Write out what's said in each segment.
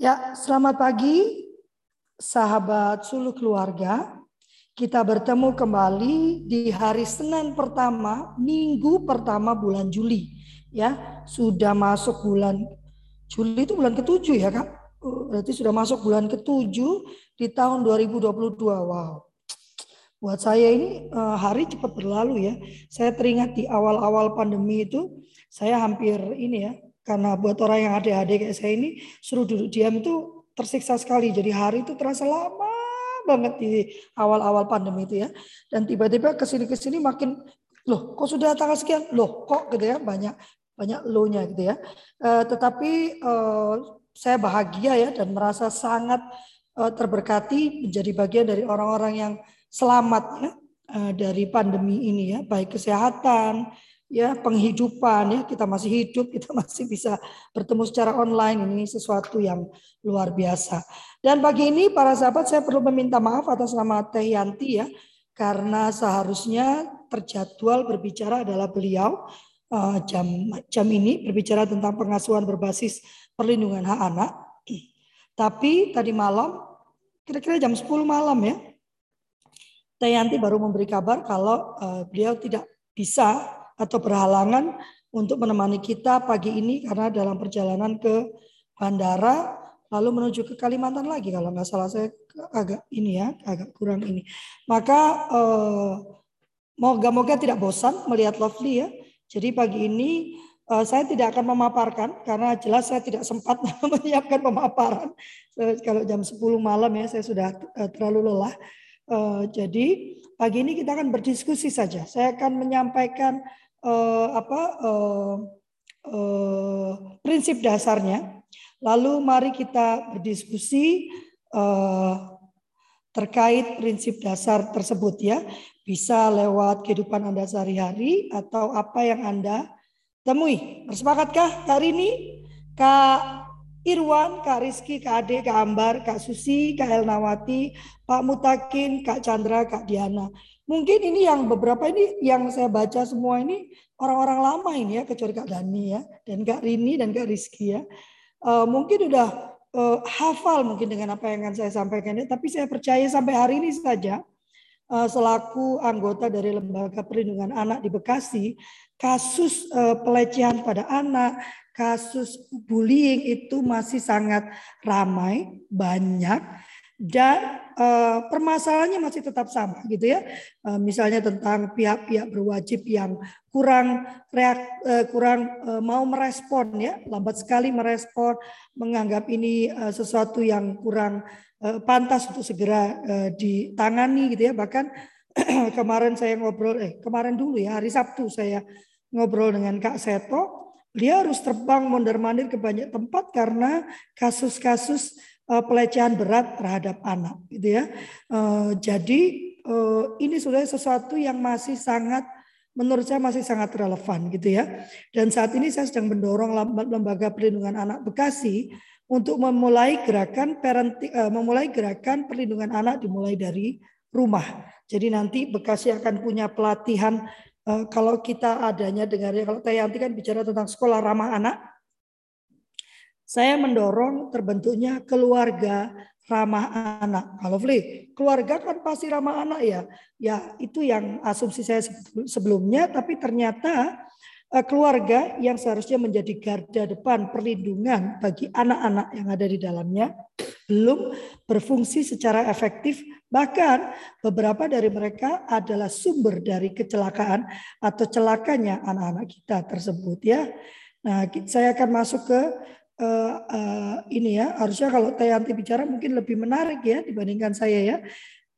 Ya, selamat pagi sahabat suluh keluarga. Kita bertemu kembali di hari Senin pertama, minggu pertama bulan Juli. Ya, sudah masuk bulan Juli itu bulan ketujuh ya kak? Oh, berarti sudah masuk bulan ketujuh di tahun 2022. Wow. Buat saya ini eh, hari cepat berlalu ya. Saya teringat di awal-awal pandemi itu, saya hampir ini ya, karena buat orang yang adik-adik kayak saya ini suruh duduk diam itu tersiksa sekali. Jadi hari itu terasa lama banget di awal-awal pandemi itu ya. Dan tiba-tiba ke sini ke sini makin loh kok sudah tanggal sekian loh kok gitu ya banyak banyak lo-nya gitu ya. Uh, tetapi uh, saya bahagia ya dan merasa sangat uh, terberkati menjadi bagian dari orang-orang yang selamat ya dari pandemi ini ya baik kesehatan ya penghidupan ya kita masih hidup kita masih bisa bertemu secara online. Ini sesuatu yang luar biasa. Dan pagi ini para sahabat saya perlu meminta maaf atas nama Teh Yanti ya karena seharusnya terjadwal berbicara adalah beliau uh, jam jam ini berbicara tentang pengasuhan berbasis perlindungan hak anak. Tapi tadi malam kira-kira jam 10 malam ya Teh Yanti baru memberi kabar kalau uh, beliau tidak bisa atau berhalangan untuk menemani kita pagi ini karena dalam perjalanan ke bandara lalu menuju ke Kalimantan lagi kalau nggak salah. Saya agak ini ya agak kurang ini. Maka eh, moga-moga tidak bosan melihat Lovely ya. Jadi pagi ini eh, saya tidak akan memaparkan karena jelas saya tidak sempat menyiapkan pemaparan. Kalau jam 10 malam ya saya sudah eh, terlalu lelah. Eh, jadi pagi ini kita akan berdiskusi saja. Saya akan menyampaikan uh, apa uh, uh, prinsip dasarnya. Lalu mari kita berdiskusi uh, terkait prinsip dasar tersebut ya. Bisa lewat kehidupan Anda sehari-hari atau apa yang Anda temui. Bersepakatkah hari ini? Kak Irwan, Kak Rizky, Kak Ade, Kak Ambar, Kak Susi, Kak Elnawati, Pak Mutakin, Kak Chandra, Kak Diana. Mungkin ini yang beberapa ini yang saya baca semua ini orang-orang lama ini ya, kecuali Kak Dani ya, dan Kak Rini dan Kak Rizky ya. Uh, mungkin udah uh, hafal mungkin dengan apa yang akan saya sampaikan ya, tapi saya percaya sampai hari ini saja uh, selaku anggota dari Lembaga Perlindungan Anak di Bekasi, kasus uh, pelecehan pada anak, kasus bullying itu masih sangat ramai, banyak dan uh, permasalahannya masih tetap sama gitu ya. Uh, misalnya tentang pihak-pihak berwajib yang kurang reak, uh, kurang uh, mau merespon ya, lambat sekali merespon, menganggap ini uh, sesuatu yang kurang uh, pantas untuk segera uh, ditangani gitu ya. Bahkan kemarin saya ngobrol eh kemarin dulu ya hari Sabtu saya ngobrol dengan Kak Seto, dia harus terbang mondar-mandir ke banyak tempat karena kasus-kasus pelecehan berat terhadap anak gitu ya. Uh, jadi uh, ini sudah sesuatu yang masih sangat menurut saya masih sangat relevan gitu ya. Dan saat ini saya sedang mendorong lembaga perlindungan anak Bekasi untuk memulai gerakan parenting, uh, memulai gerakan perlindungan anak dimulai dari rumah. Jadi nanti Bekasi akan punya pelatihan kalau kita adanya dengarnya kalau Tayanti kan bicara tentang sekolah ramah anak saya mendorong terbentuknya keluarga ramah anak. Kalau Fli, keluarga kan pasti ramah anak ya. Ya itu yang asumsi saya sebelumnya, tapi ternyata eh, keluarga yang seharusnya menjadi garda depan perlindungan bagi anak-anak yang ada di dalamnya belum berfungsi secara efektif. Bahkan beberapa dari mereka adalah sumber dari kecelakaan atau celakanya anak-anak kita tersebut ya. Nah, saya akan masuk ke uh, uh, ini ya harusnya kalau Tayanti bicara mungkin lebih menarik ya dibandingkan saya ya.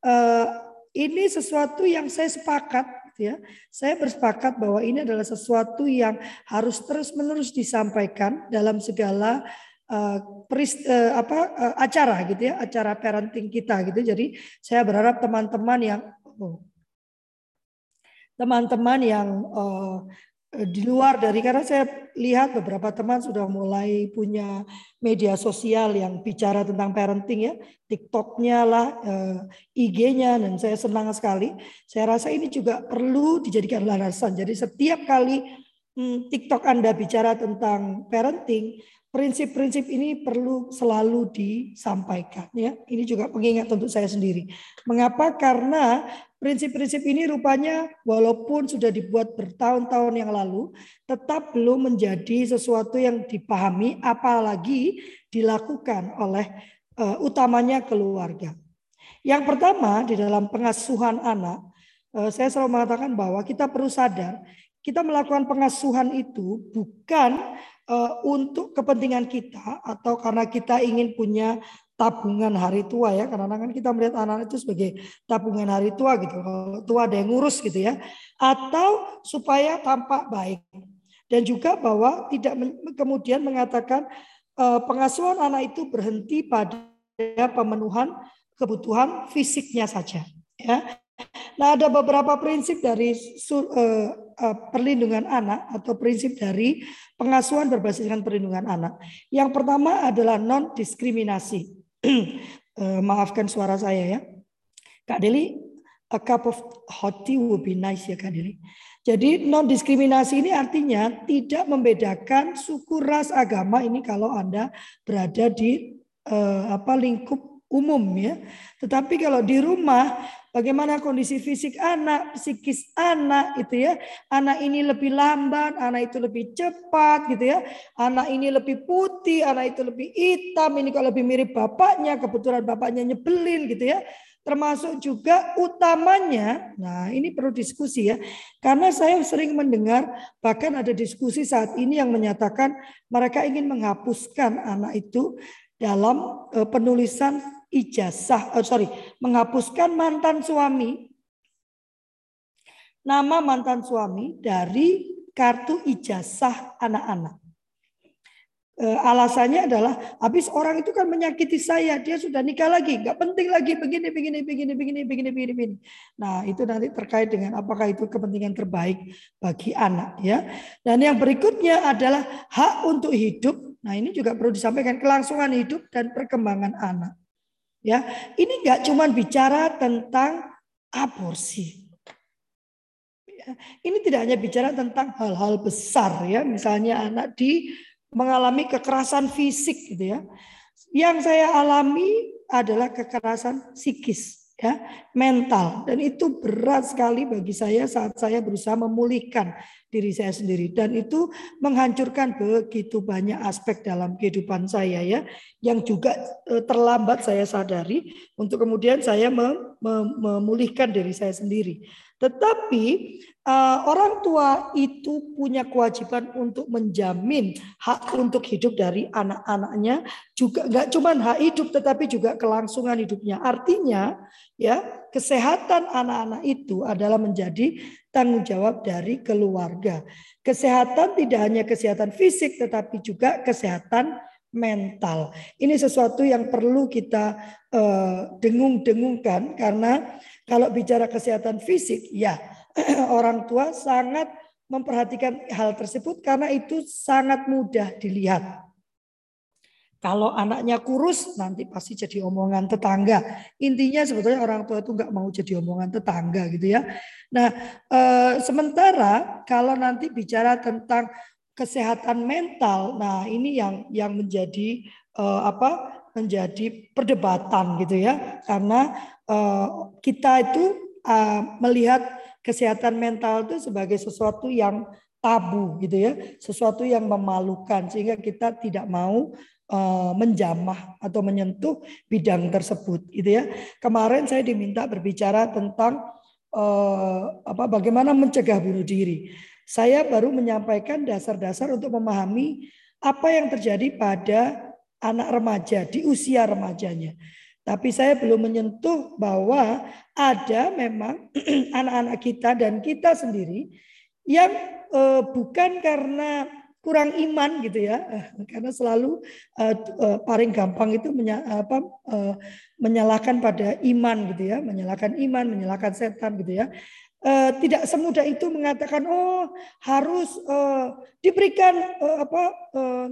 Uh, ini sesuatu yang saya sepakat gitu ya. Saya bersepakat bahwa ini adalah sesuatu yang harus terus-menerus disampaikan dalam segala uh, peris, uh, apa uh, acara gitu ya, acara parenting kita gitu. Jadi saya berharap teman-teman yang oh, teman-teman yang uh, di luar dari karena saya lihat beberapa teman sudah mulai punya media sosial yang bicara tentang parenting ya, TikToknya lah, eh, IG-nya dan saya senang sekali. Saya rasa ini juga perlu dijadikan landasan. Jadi setiap kali TikTok Anda bicara tentang parenting, prinsip-prinsip ini perlu selalu disampaikan ya. Ini juga pengingat untuk saya sendiri. Mengapa? Karena prinsip-prinsip ini rupanya walaupun sudah dibuat bertahun-tahun yang lalu tetap belum menjadi sesuatu yang dipahami apalagi dilakukan oleh uh, utamanya keluarga. Yang pertama di dalam pengasuhan anak, uh, saya selalu mengatakan bahwa kita perlu sadar kita melakukan pengasuhan itu bukan uh, untuk kepentingan kita atau karena kita ingin punya tabungan hari tua ya. Karena kan kita melihat anak, -anak itu sebagai tabungan hari tua gitu. Kalau tua ada yang ngurus gitu ya. Atau supaya tampak baik. Dan juga bahwa tidak kemudian mengatakan uh, pengasuhan anak itu berhenti pada pemenuhan kebutuhan fisiknya saja ya Nah, ada beberapa prinsip dari uh, uh, perlindungan anak atau prinsip dari pengasuhan berbasiskan perlindungan anak. Yang pertama adalah non diskriminasi. eh, maafkan suara saya ya. Kak Deli, a cup of hot tea would be nice ya Kak Deli. Jadi non diskriminasi ini artinya tidak membedakan suku, ras, agama ini kalau Anda berada di uh, apa lingkup umum ya. Tetapi kalau di rumah bagaimana kondisi fisik anak, psikis anak itu ya. Anak ini lebih lambat, anak itu lebih cepat gitu ya. Anak ini lebih putih, anak itu lebih hitam, ini kalau lebih mirip bapaknya, kebetulan bapaknya nyebelin gitu ya. Termasuk juga utamanya, nah ini perlu diskusi ya. Karena saya sering mendengar bahkan ada diskusi saat ini yang menyatakan mereka ingin menghapuskan anak itu dalam eh, penulisan ijazah, oh sorry, menghapuskan mantan suami, nama mantan suami dari kartu ijazah anak-anak. E, alasannya adalah habis orang itu kan menyakiti saya, dia sudah nikah lagi, nggak penting lagi begini, begini, begini, begini, begini, begini, begini. Nah itu nanti terkait dengan apakah itu kepentingan terbaik bagi anak ya. Dan yang berikutnya adalah hak untuk hidup. Nah ini juga perlu disampaikan kelangsungan hidup dan perkembangan anak. Ya, ini nggak cuma bicara tentang aborsi. Ya, ini tidak hanya bicara tentang hal-hal besar ya, misalnya anak di mengalami kekerasan fisik gitu ya. Yang saya alami adalah kekerasan psikis ya, mental dan itu berat sekali bagi saya saat saya berusaha memulihkan diri saya sendiri dan itu menghancurkan begitu banyak aspek dalam kehidupan saya ya yang juga eh, terlambat saya sadari untuk kemudian saya memulihkan diri saya sendiri. Tetapi uh, orang tua itu punya kewajiban untuk menjamin hak untuk hidup dari anak-anaknya juga nggak cuma hak hidup tetapi juga kelangsungan hidupnya. Artinya ya kesehatan anak-anak itu adalah menjadi tanggung jawab dari keluarga. Kesehatan tidak hanya kesehatan fisik tetapi juga kesehatan mental. Ini sesuatu yang perlu kita uh, dengung-dengungkan karena kalau bicara kesehatan fisik, ya orang tua sangat memperhatikan hal tersebut karena itu sangat mudah dilihat. Kalau anaknya kurus nanti pasti jadi omongan tetangga. Intinya sebetulnya orang tua itu nggak mau jadi omongan tetangga gitu ya. Nah e, sementara kalau nanti bicara tentang kesehatan mental, nah ini yang yang menjadi e, apa menjadi perdebatan gitu ya karena Eh, kita itu eh, melihat kesehatan mental itu sebagai sesuatu yang tabu gitu ya, sesuatu yang memalukan sehingga kita tidak mau menjamah atau menyentuh bidang tersebut gitu ya. Kemarin saya diminta berbicara tentang uh, apa bagaimana mencegah bunuh diri. Saya baru menyampaikan dasar-dasar untuk memahami apa yang terjadi pada anak remaja di usia remajanya. Tapi saya belum menyentuh bahwa ada memang anak-anak kita dan kita sendiri yang uh, bukan karena kurang iman gitu ya, karena selalu uh, uh, paling gampang itu menya, apa, uh, menyalahkan pada iman gitu ya, menyalahkan iman, menyalahkan setan gitu ya. Uh, tidak semudah itu mengatakan oh harus uh, diberikan uh, apa uh,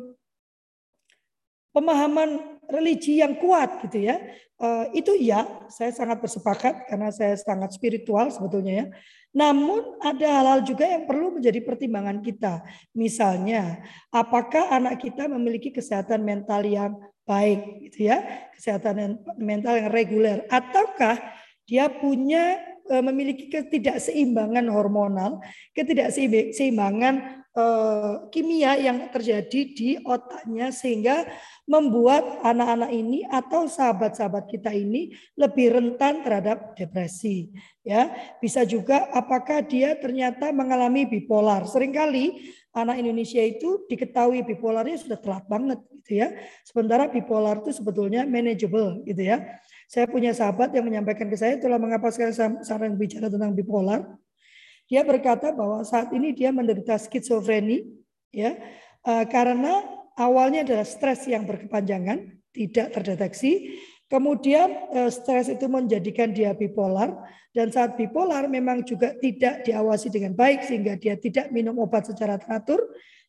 pemahaman religi yang kuat gitu ya. Uh, itu iya, saya sangat bersepakat karena saya sangat spiritual sebetulnya ya. Namun ada hal-hal juga yang perlu menjadi pertimbangan kita. Misalnya, apakah anak kita memiliki kesehatan mental yang baik gitu ya, kesehatan mental yang reguler ataukah dia punya e, memiliki ketidakseimbangan hormonal, ketidakseimbangan eh, kimia yang terjadi di otaknya sehingga membuat anak-anak ini atau sahabat-sahabat kita ini lebih rentan terhadap depresi ya. Bisa juga apakah dia ternyata mengalami bipolar. Seringkali anak Indonesia itu diketahui bipolarnya sudah telat banget gitu ya. Sementara bipolar itu sebetulnya manageable gitu ya. Saya punya sahabat yang menyampaikan ke saya itulah mengapa sekarang saya bicara tentang bipolar dia berkata bahwa saat ini dia menderita skizofreni ya eh, karena awalnya adalah stres yang berkepanjangan tidak terdeteksi Kemudian eh, stres itu menjadikan dia bipolar dan saat bipolar memang juga tidak diawasi dengan baik sehingga dia tidak minum obat secara teratur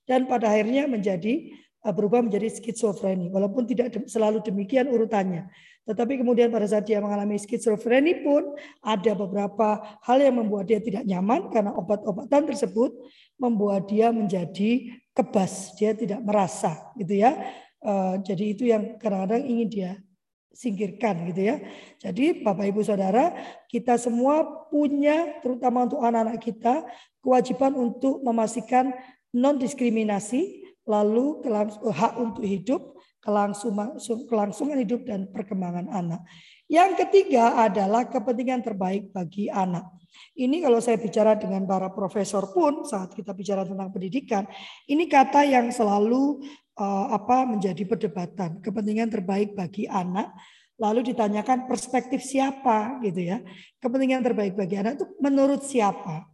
dan pada akhirnya menjadi eh, berubah menjadi skizofreni walaupun tidak selalu demikian urutannya. Tetapi kemudian pada saat dia mengalami skizofreni pun ada beberapa hal yang membuat dia tidak nyaman karena obat-obatan tersebut membuat dia menjadi kebas, dia tidak merasa gitu ya. Eh, jadi itu yang kadang-kadang ingin dia singkirkan gitu ya. Jadi Bapak Ibu Saudara, kita semua punya terutama untuk anak-anak kita kewajiban untuk memastikan non diskriminasi, lalu hak untuk hidup, kelangsungan, kelangsungan hidup dan perkembangan anak. Yang ketiga adalah kepentingan terbaik bagi anak. Ini kalau saya bicara dengan para profesor pun saat kita bicara tentang pendidikan, ini kata yang selalu uh, apa menjadi perdebatan kepentingan terbaik bagi anak lalu ditanyakan perspektif siapa gitu ya kepentingan terbaik bagi anak itu menurut siapa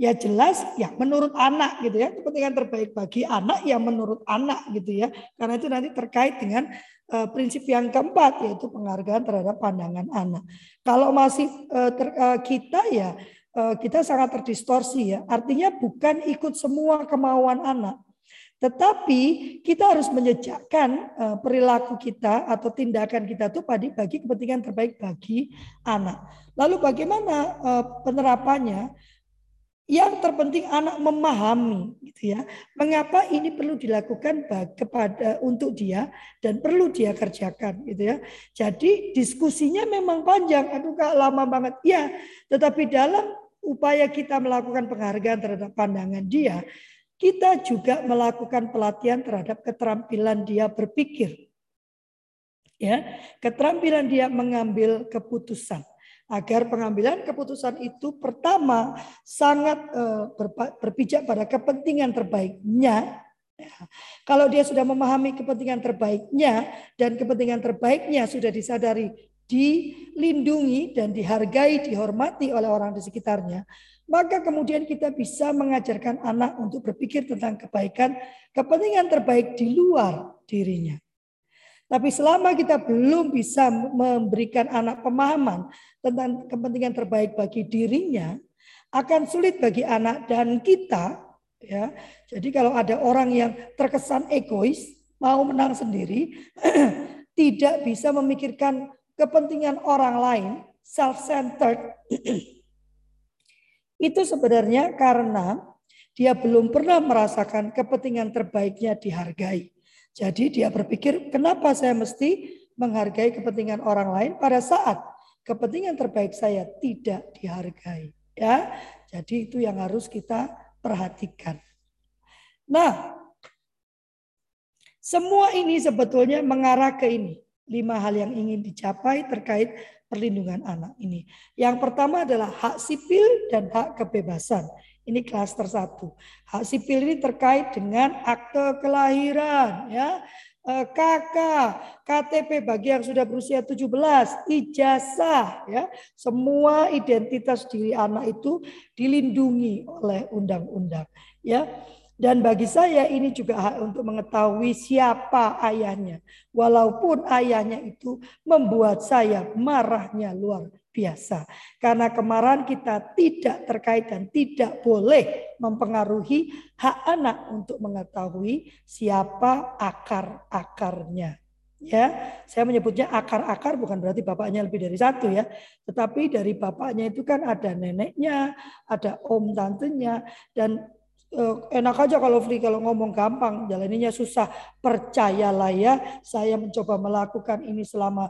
ya jelas ya menurut anak gitu ya. Kepentingan terbaik bagi anak ya menurut anak gitu ya. Karena itu nanti terkait dengan uh, prinsip yang keempat yaitu penghargaan terhadap pandangan anak. Kalau masih uh, ter, uh, kita ya uh, kita sangat terdistorsi ya. Artinya bukan ikut semua kemauan anak. Tetapi kita harus menyejakkan perilaku kita atau tindakan kita itu pada bagi kepentingan terbaik bagi anak. Lalu bagaimana penerapannya? Yang terpenting anak memahami gitu ya. Mengapa ini perlu dilakukan kepada untuk dia dan perlu dia kerjakan gitu ya. Jadi diskusinya memang panjang, aduh Kak lama banget. Ya, tetapi dalam upaya kita melakukan penghargaan terhadap pandangan dia, kita juga melakukan pelatihan terhadap keterampilan dia berpikir. Ya, keterampilan dia mengambil keputusan agar pengambilan keputusan itu pertama sangat uh, berpijak pada kepentingan terbaiknya. Ya. Kalau dia sudah memahami kepentingan terbaiknya dan kepentingan terbaiknya sudah disadari, dilindungi dan dihargai, dihormati oleh orang di sekitarnya, maka kemudian kita bisa mengajarkan anak untuk berpikir tentang kebaikan, kepentingan terbaik di luar dirinya. Tapi selama kita belum bisa memberikan anak pemahaman tentang kepentingan terbaik bagi dirinya, akan sulit bagi anak dan kita ya. Jadi kalau ada orang yang terkesan egois, mau menang sendiri, tidak bisa memikirkan kepentingan orang lain, self-centered, Itu sebenarnya karena dia belum pernah merasakan kepentingan terbaiknya dihargai. Jadi dia berpikir, kenapa saya mesti menghargai kepentingan orang lain pada saat kepentingan terbaik saya tidak dihargai. Ya, jadi itu yang harus kita perhatikan. Nah, semua ini sebetulnya mengarah ke ini. Lima hal yang ingin dicapai terkait perlindungan anak ini. Yang pertama adalah hak sipil dan hak kebebasan. Ini klaster satu. Hak sipil ini terkait dengan akte kelahiran, ya, KK, eh, KTP bagi yang sudah berusia 17, ijazah, ya, semua identitas diri anak itu dilindungi oleh undang-undang, ya. Dan bagi saya ini juga hak untuk mengetahui siapa ayahnya. Walaupun ayahnya itu membuat saya marahnya luar biasa. Karena kemarahan kita tidak terkait dan tidak boleh mempengaruhi hak anak untuk mengetahui siapa akar-akarnya. Ya, saya menyebutnya akar-akar bukan berarti bapaknya lebih dari satu ya, tetapi dari bapaknya itu kan ada neneknya, ada om tantenya dan eh, enak aja kalau free kalau ngomong gampang, jalaninya susah. Percayalah ya, saya mencoba melakukan ini selama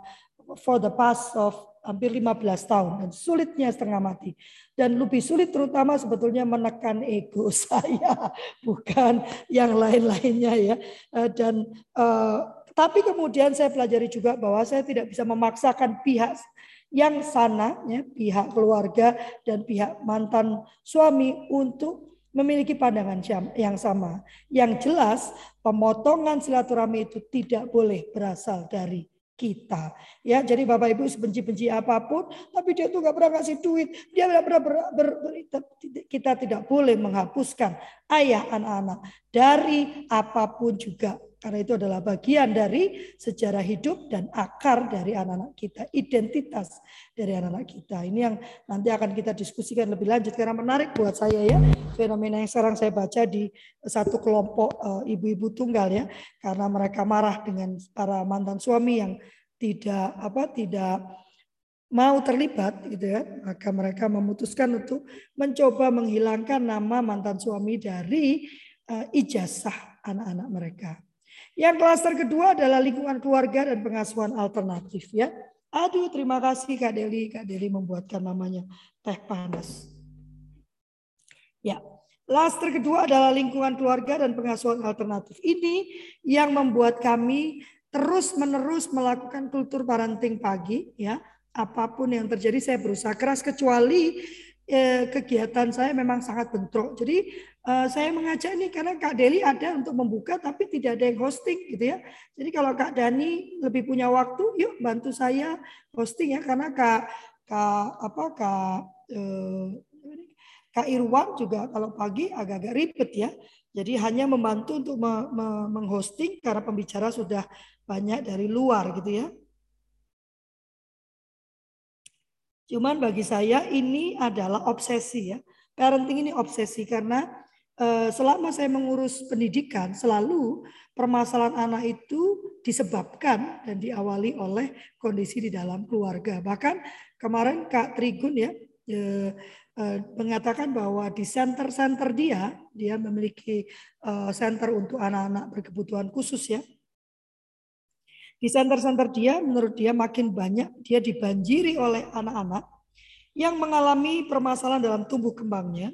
for the past of hampir 15 tahun dan sulitnya setengah mati. Dan lebih sulit terutama sebetulnya menekan ego saya, bukan yang lain-lainnya ya. Eh, dan uh, tapi kemudian saya pelajari juga bahwa saya tidak bisa memaksakan pihak yang sana, ya, pihak keluarga dan pihak mantan suami untuk memiliki pandangan yang sama. Yang jelas, pemotongan silaturahmi itu tidak boleh berasal dari kita. Ya, jadi Bapak Ibu sebenci-benci apa pun, tapi dia tuh nggak pernah kasih duit, dia tidak pernah ber, ber, ber, kita tidak boleh menghapuskan ayah anak-anak dari apa pun juga karena itu adalah bagian dari sejarah hidup dan akar dari anak-anak kita, identitas dari anak-anak kita. Ini yang nanti akan kita diskusikan lebih lanjut karena menarik buat saya ya. Fenomena yang sekarang saya baca di satu kelompok eh, ibu-ibu tunggal ya, karena mereka marah dengan para mantan suami yang tidak apa tidak mau terlibat gitu ya, maka mereka memutuskan untuk mencoba menghilangkan nama mantan suami dari uh, ijazah anak-anak mereka. Yang klaster kedua adalah lingkungan keluarga dan pengasuhan alternatif ya. Aduh, terima kasih Kak Deli. Kak Deli membuatkan namanya teh panas. Ya, klaster kedua adalah lingkungan keluarga dan pengasuhan alternatif. Ini yang membuat kami terus-menerus melakukan kultur parenting pagi ya. Apa pun yang terjadi saya berusaha keras kecuali eh, kegiatan saya memang sangat bentrok. Jadi uh, saya mengajak ini karena Kak Deli ada untuk membuka tapi tidak ada yang hosting gitu ya. Jadi kalau Kak Dani lebih punya waktu, yuk bantu saya hosting ya karena Kak Kak apa Kak uh, Kak Irwan juga kalau pagi agak-agak ribet ya. Jadi hanya membantu untuk me, me, menghosting karena pembicara sudah banyak dari luar gitu ya. Cuman bagi saya ini adalah obsesi ya. Parenting ini obsesi karena Eh, selama saya mengurus pendidikan selalu permasalahan anak itu disebabkan dan diawali oleh kondisi di dalam keluarga. Bahkan kemarin Kak Trigun ya eh, eh, mengatakan bahwa di center-center dia, dia memiliki center untuk anak-anak berkebutuhan khusus ya. Di center-center dia, menurut dia makin banyak dia dibanjiri oleh anak-anak yang mengalami permasalahan dalam tumbuh kembangnya,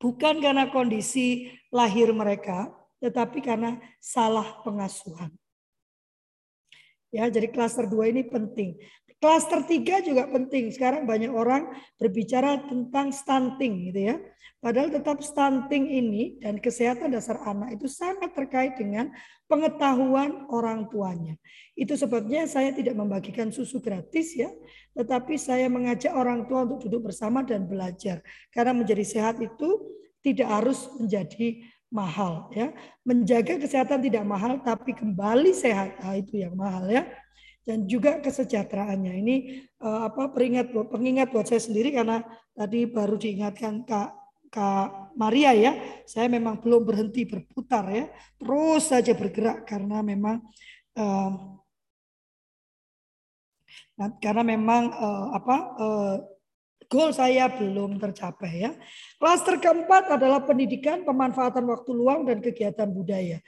Bukan karena kondisi lahir mereka, tetapi karena salah pengasuhan. Ya, jadi klaster 2 ini penting. Klaster 3 juga penting. Sekarang banyak orang berbicara tentang stunting gitu ya. Padahal tetap stunting ini dan kesehatan dasar anak itu sangat terkait dengan pengetahuan orang tuanya. Itu sebabnya saya tidak membagikan susu gratis ya, tetapi saya mengajak orang tua untuk duduk bersama dan belajar. Karena menjadi sehat itu tidak harus menjadi mahal ya. Menjaga kesehatan tidak mahal tapi kembali sehat nah, itu yang mahal ya dan juga kesejahteraannya. Ini uh, apa peringat pengingat buat saya sendiri karena tadi baru diingatkan Kak Kak Maria ya, saya memang belum berhenti berputar ya, terus saja bergerak karena memang uh, karena memang uh, apa uh, goal saya belum tercapai ya. Klaster keempat adalah pendidikan, pemanfaatan waktu luang dan kegiatan budaya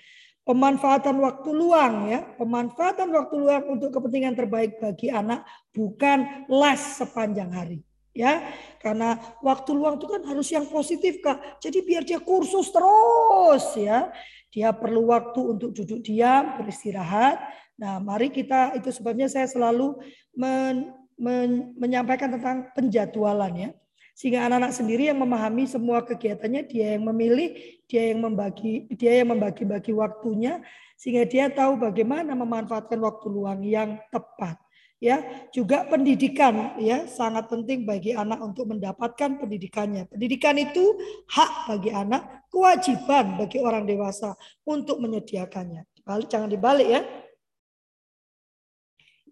pemanfaatan waktu luang ya, pemanfaatan waktu luang untuk kepentingan terbaik bagi anak bukan les sepanjang hari ya. Karena waktu luang itu kan harus yang positif Kak. Jadi biar dia kursus terus ya. Dia perlu waktu untuk duduk diam, beristirahat. Nah, mari kita itu sebabnya saya selalu men, men, menyampaikan tentang penjadwalan ya. Sehingga anak-anak sendiri yang memahami semua kegiatannya, dia yang memilih, dia yang membagi, dia yang membagi-bagi waktunya, sehingga dia tahu bagaimana memanfaatkan waktu luang yang tepat. Ya, juga pendidikan ya sangat penting bagi anak untuk mendapatkan pendidikannya. Pendidikan itu hak bagi anak, kewajiban bagi orang dewasa untuk menyediakannya. Jangan dibalik ya.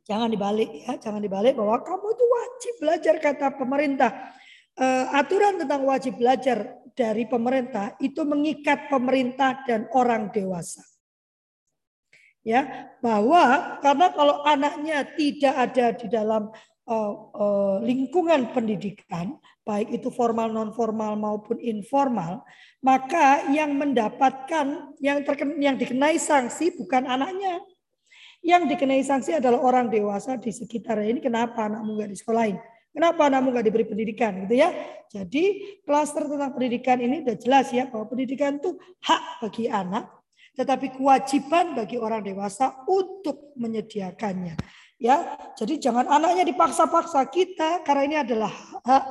Jangan dibalik ya, jangan dibalik bahwa kamu itu wajib belajar kata pemerintah uh, aturan tentang wajib belajar dari pemerintah itu mengikat pemerintah dan orang dewasa. ya bahwa karena kalau anaknya tidak ada di dalam uh, uh, lingkungan pendidikan baik itu formal non formal maupun informal maka yang mendapatkan yang terkena, yang dikenai sanksi bukan anaknya yang dikenai sanksi adalah orang dewasa di sekitar ini kenapa anakmu nggak disekolahin Kenapa anakmu nggak diberi pendidikan gitu ya? Jadi klaster tentang pendidikan ini udah jelas ya bahwa pendidikan itu hak bagi anak, tetapi kewajiban bagi orang dewasa untuk menyediakannya. Ya, jadi jangan anaknya dipaksa-paksa kita karena ini adalah hak.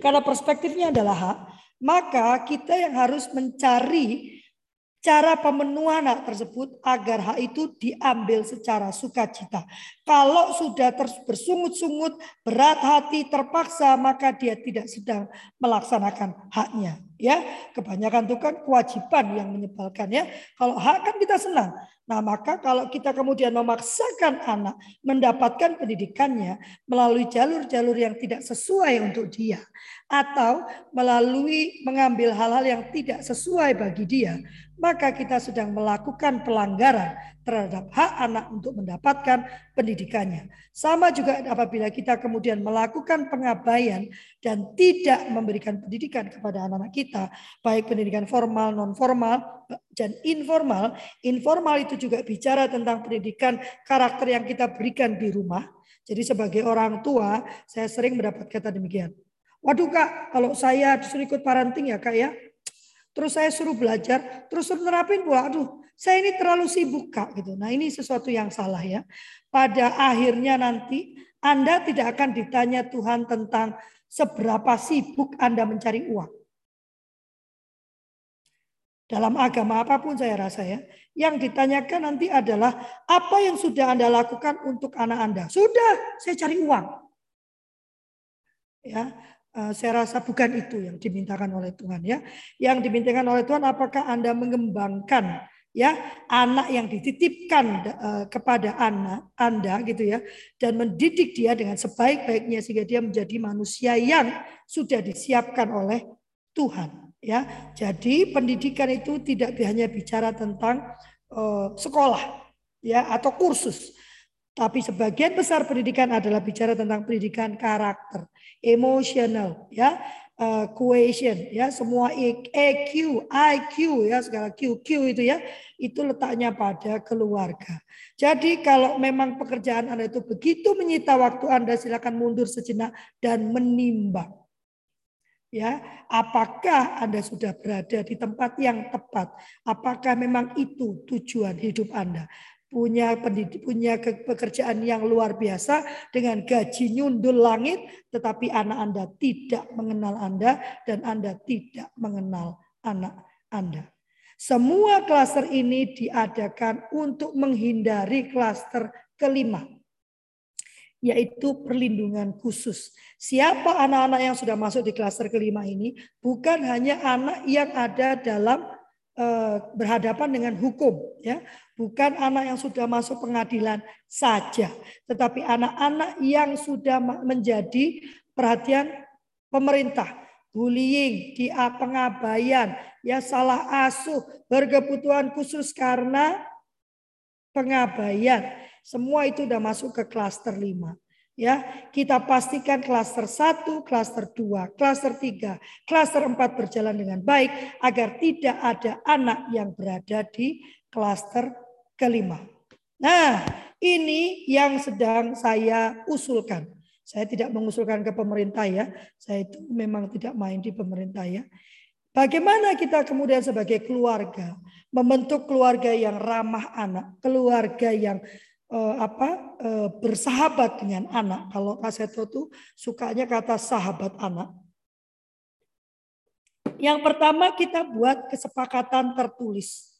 Karena perspektifnya adalah hak, maka kita yang harus mencari cara pemenuhan hak tersebut agar hak itu diambil secara sukacita. Kalau sudah bersungut-sungut, berat hati, terpaksa, maka dia tidak sedang melaksanakan haknya. Ya, kebanyakan itu kan kewajiban yang menyebalkan ya. Kalau hak kan kita senang. Nah, maka kalau kita kemudian memaksakan anak mendapatkan pendidikannya melalui jalur-jalur yang tidak sesuai untuk dia atau melalui mengambil hal-hal yang tidak sesuai bagi dia, maka kita sedang melakukan pelanggaran terhadap hak anak untuk mendapatkan pendidikannya. Sama juga apabila kita kemudian melakukan pengabaian dan tidak memberikan pendidikan kepada anak-anak kita, baik pendidikan formal, non formal, dan informal. Informal itu juga bicara tentang pendidikan karakter yang kita berikan di rumah. Jadi sebagai orang tua, saya sering mendapat kata demikian. Waduh kak, kalau saya disuruh ikut parenting ya kak ya, terus saya suruh belajar, terus suruh nerapin pula, aduh saya ini terlalu sibuk kak gitu. Nah ini sesuatu yang salah ya. Pada akhirnya nanti Anda tidak akan ditanya Tuhan tentang seberapa sibuk Anda mencari uang. Dalam agama apa pun saya rasa ya. Yang ditanyakan nanti adalah apa yang sudah Anda lakukan untuk anak Anda. Sudah, saya cari uang. Ya, saya rasa bukan itu yang dimintakan oleh Tuhan ya. Yang dimintakan oleh Tuhan apakah Anda mengembangkan ya anak yang dititipkan uh, kepada anak Anda gitu ya dan mendidik dia dengan sebaik-baiknya sehingga dia menjadi manusia yang sudah disiapkan oleh Tuhan ya. Jadi pendidikan itu tidak hanya bicara tentang uh, sekolah ya atau kursus tapi sebagian besar pendidikan adalah bicara tentang pendidikan karakter, emosional, ya, uh, cohesion, ya, semua EQ, IQ, ya, segala Q, Q itu ya, itu letaknya pada keluarga. Jadi kalau memang pekerjaan Anda itu begitu menyita waktu Anda, silakan mundur sejenak dan menimbang. Ya, apakah Anda sudah berada di tempat yang tepat? Apakah memang itu tujuan hidup Anda? Punya pendidik, punya pekerjaan yang luar biasa dengan gaji nyundul langit, tetapi anak Anda tidak mengenal Anda dan Anda tidak mengenal anak Anda. Semua klaster ini diadakan untuk menghindari klaster kelima, yaitu perlindungan khusus. Siapa anak-anak yang sudah masuk di klaster kelima ini? Bukan hanya anak yang ada dalam berhadapan dengan hukum, ya, bukan anak yang sudah masuk pengadilan saja, tetapi anak-anak yang sudah menjadi perhatian pemerintah, bullying, di pengabaian, ya salah asuh, berkebutuhan khusus karena pengabaian. Semua itu sudah masuk ke klaster 5. Ya, kita pastikan klaster 1, klaster 2, klaster 3, klaster 4 berjalan dengan baik agar tidak ada anak yang berada di klaster kelima. Nah, ini yang sedang saya usulkan. Saya tidak mengusulkan ke pemerintah ya. Saya itu memang tidak main di pemerintah ya. Bagaimana kita kemudian sebagai keluarga membentuk keluarga yang ramah anak, keluarga yang eh, apa eh, bersahabat dengan anak. Kalau Kaseto tuh sukanya kata sahabat anak. Yang pertama kita buat kesepakatan tertulis.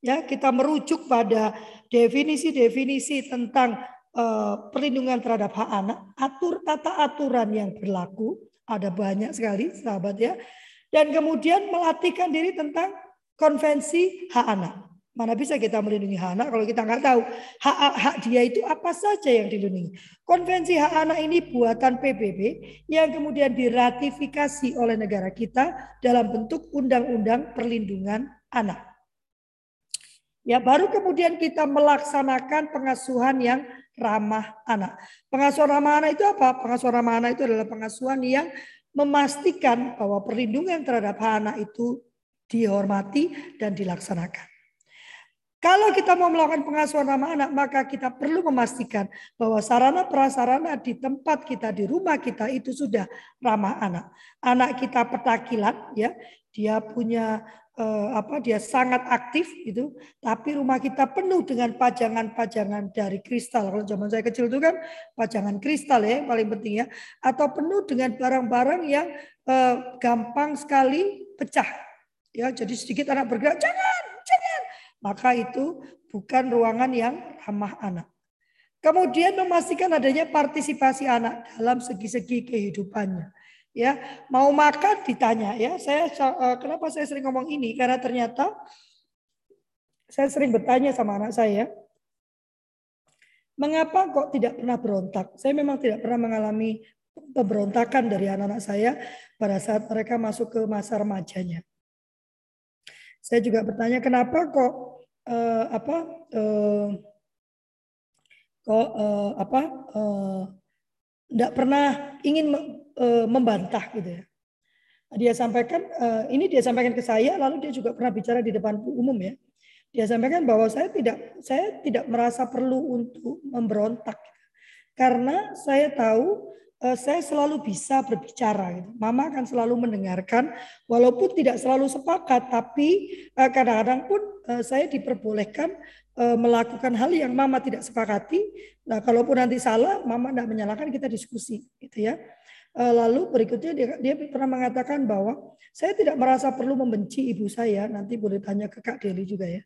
Ya, kita merujuk pada definisi-definisi tentang uh, perlindungan terhadap hak anak, atur tata aturan yang berlaku, ada banyak sekali sahabat ya. Dan kemudian melatihkan diri tentang konvensi hak anak. Mana bisa kita melindungi hak anak kalau kita nggak tahu hak, hak dia itu apa saja yang dilindungi. Konvensi hak anak ini buatan PBB yang kemudian diratifikasi oleh negara kita dalam bentuk undang-undang perlindungan anak. Ya, baru kemudian kita melaksanakan pengasuhan yang ramah anak. Pengasuhan ramah anak itu apa? Pengasuhan ramah anak itu adalah pengasuhan yang memastikan bahwa perlindungan terhadap anak itu dihormati dan dilaksanakan. Kalau kita mau melakukan pengasuhan ramah anak, maka kita perlu memastikan bahwa sarana prasarana di tempat kita, di rumah kita itu sudah ramah anak. Anak kita petakilan, ya, dia punya eh, apa? Dia sangat aktif itu, tapi rumah kita penuh dengan pajangan-pajangan dari kristal. Kalau zaman saya kecil itu kan pajangan kristal ya, paling penting ya, atau penuh dengan barang-barang yang eh, gampang sekali pecah. Ya, jadi sedikit anak bergerak, jangan maka itu bukan ruangan yang ramah anak. Kemudian memastikan adanya partisipasi anak dalam segi-segi kehidupannya. Ya, mau makan ditanya ya. Saya eh, kenapa saya sering ngomong ini? Karena ternyata saya sering bertanya sama anak saya, mengapa kok tidak pernah berontak? Saya memang tidak pernah mengalami pemberontakan dari anak-anak saya pada saat mereka masuk ke masa remajanya. Saya juga bertanya kenapa kok uh, apa uh, kok uh, apa tidak uh, pernah ingin uh, membantah gitu ya. Dia sampaikan uh, ini dia sampaikan ke saya lalu dia juga pernah bicara di depan umum ya. Dia sampaikan bahwa saya tidak saya tidak merasa perlu untuk memberontak karena saya tahu Eh, saya selalu bisa berbicara. Gitu. Mama akan selalu mendengarkan, walaupun tidak selalu sepakat, tapi eh, kadang-kadang pun eh, saya diperbolehkan melakukan hal yang Mama tidak sepakati. Nah, kalaupun nanti salah, Mama tidak menyalahkan, kita diskusi, gitu ya. Lalu berikutnya dia, dia pernah mengatakan bahwa saya tidak merasa perlu membenci ibu saya. Nanti boleh tanya ke Kak Deli juga ya.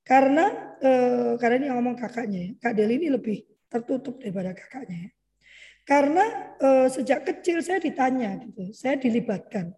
Karena karena ini ngomong kakaknya ya. Kak Deli ini lebih tertutup daripada kakaknya ya. Karena eh, sejak kecil saya ditanya gitu, saya dilibatkan.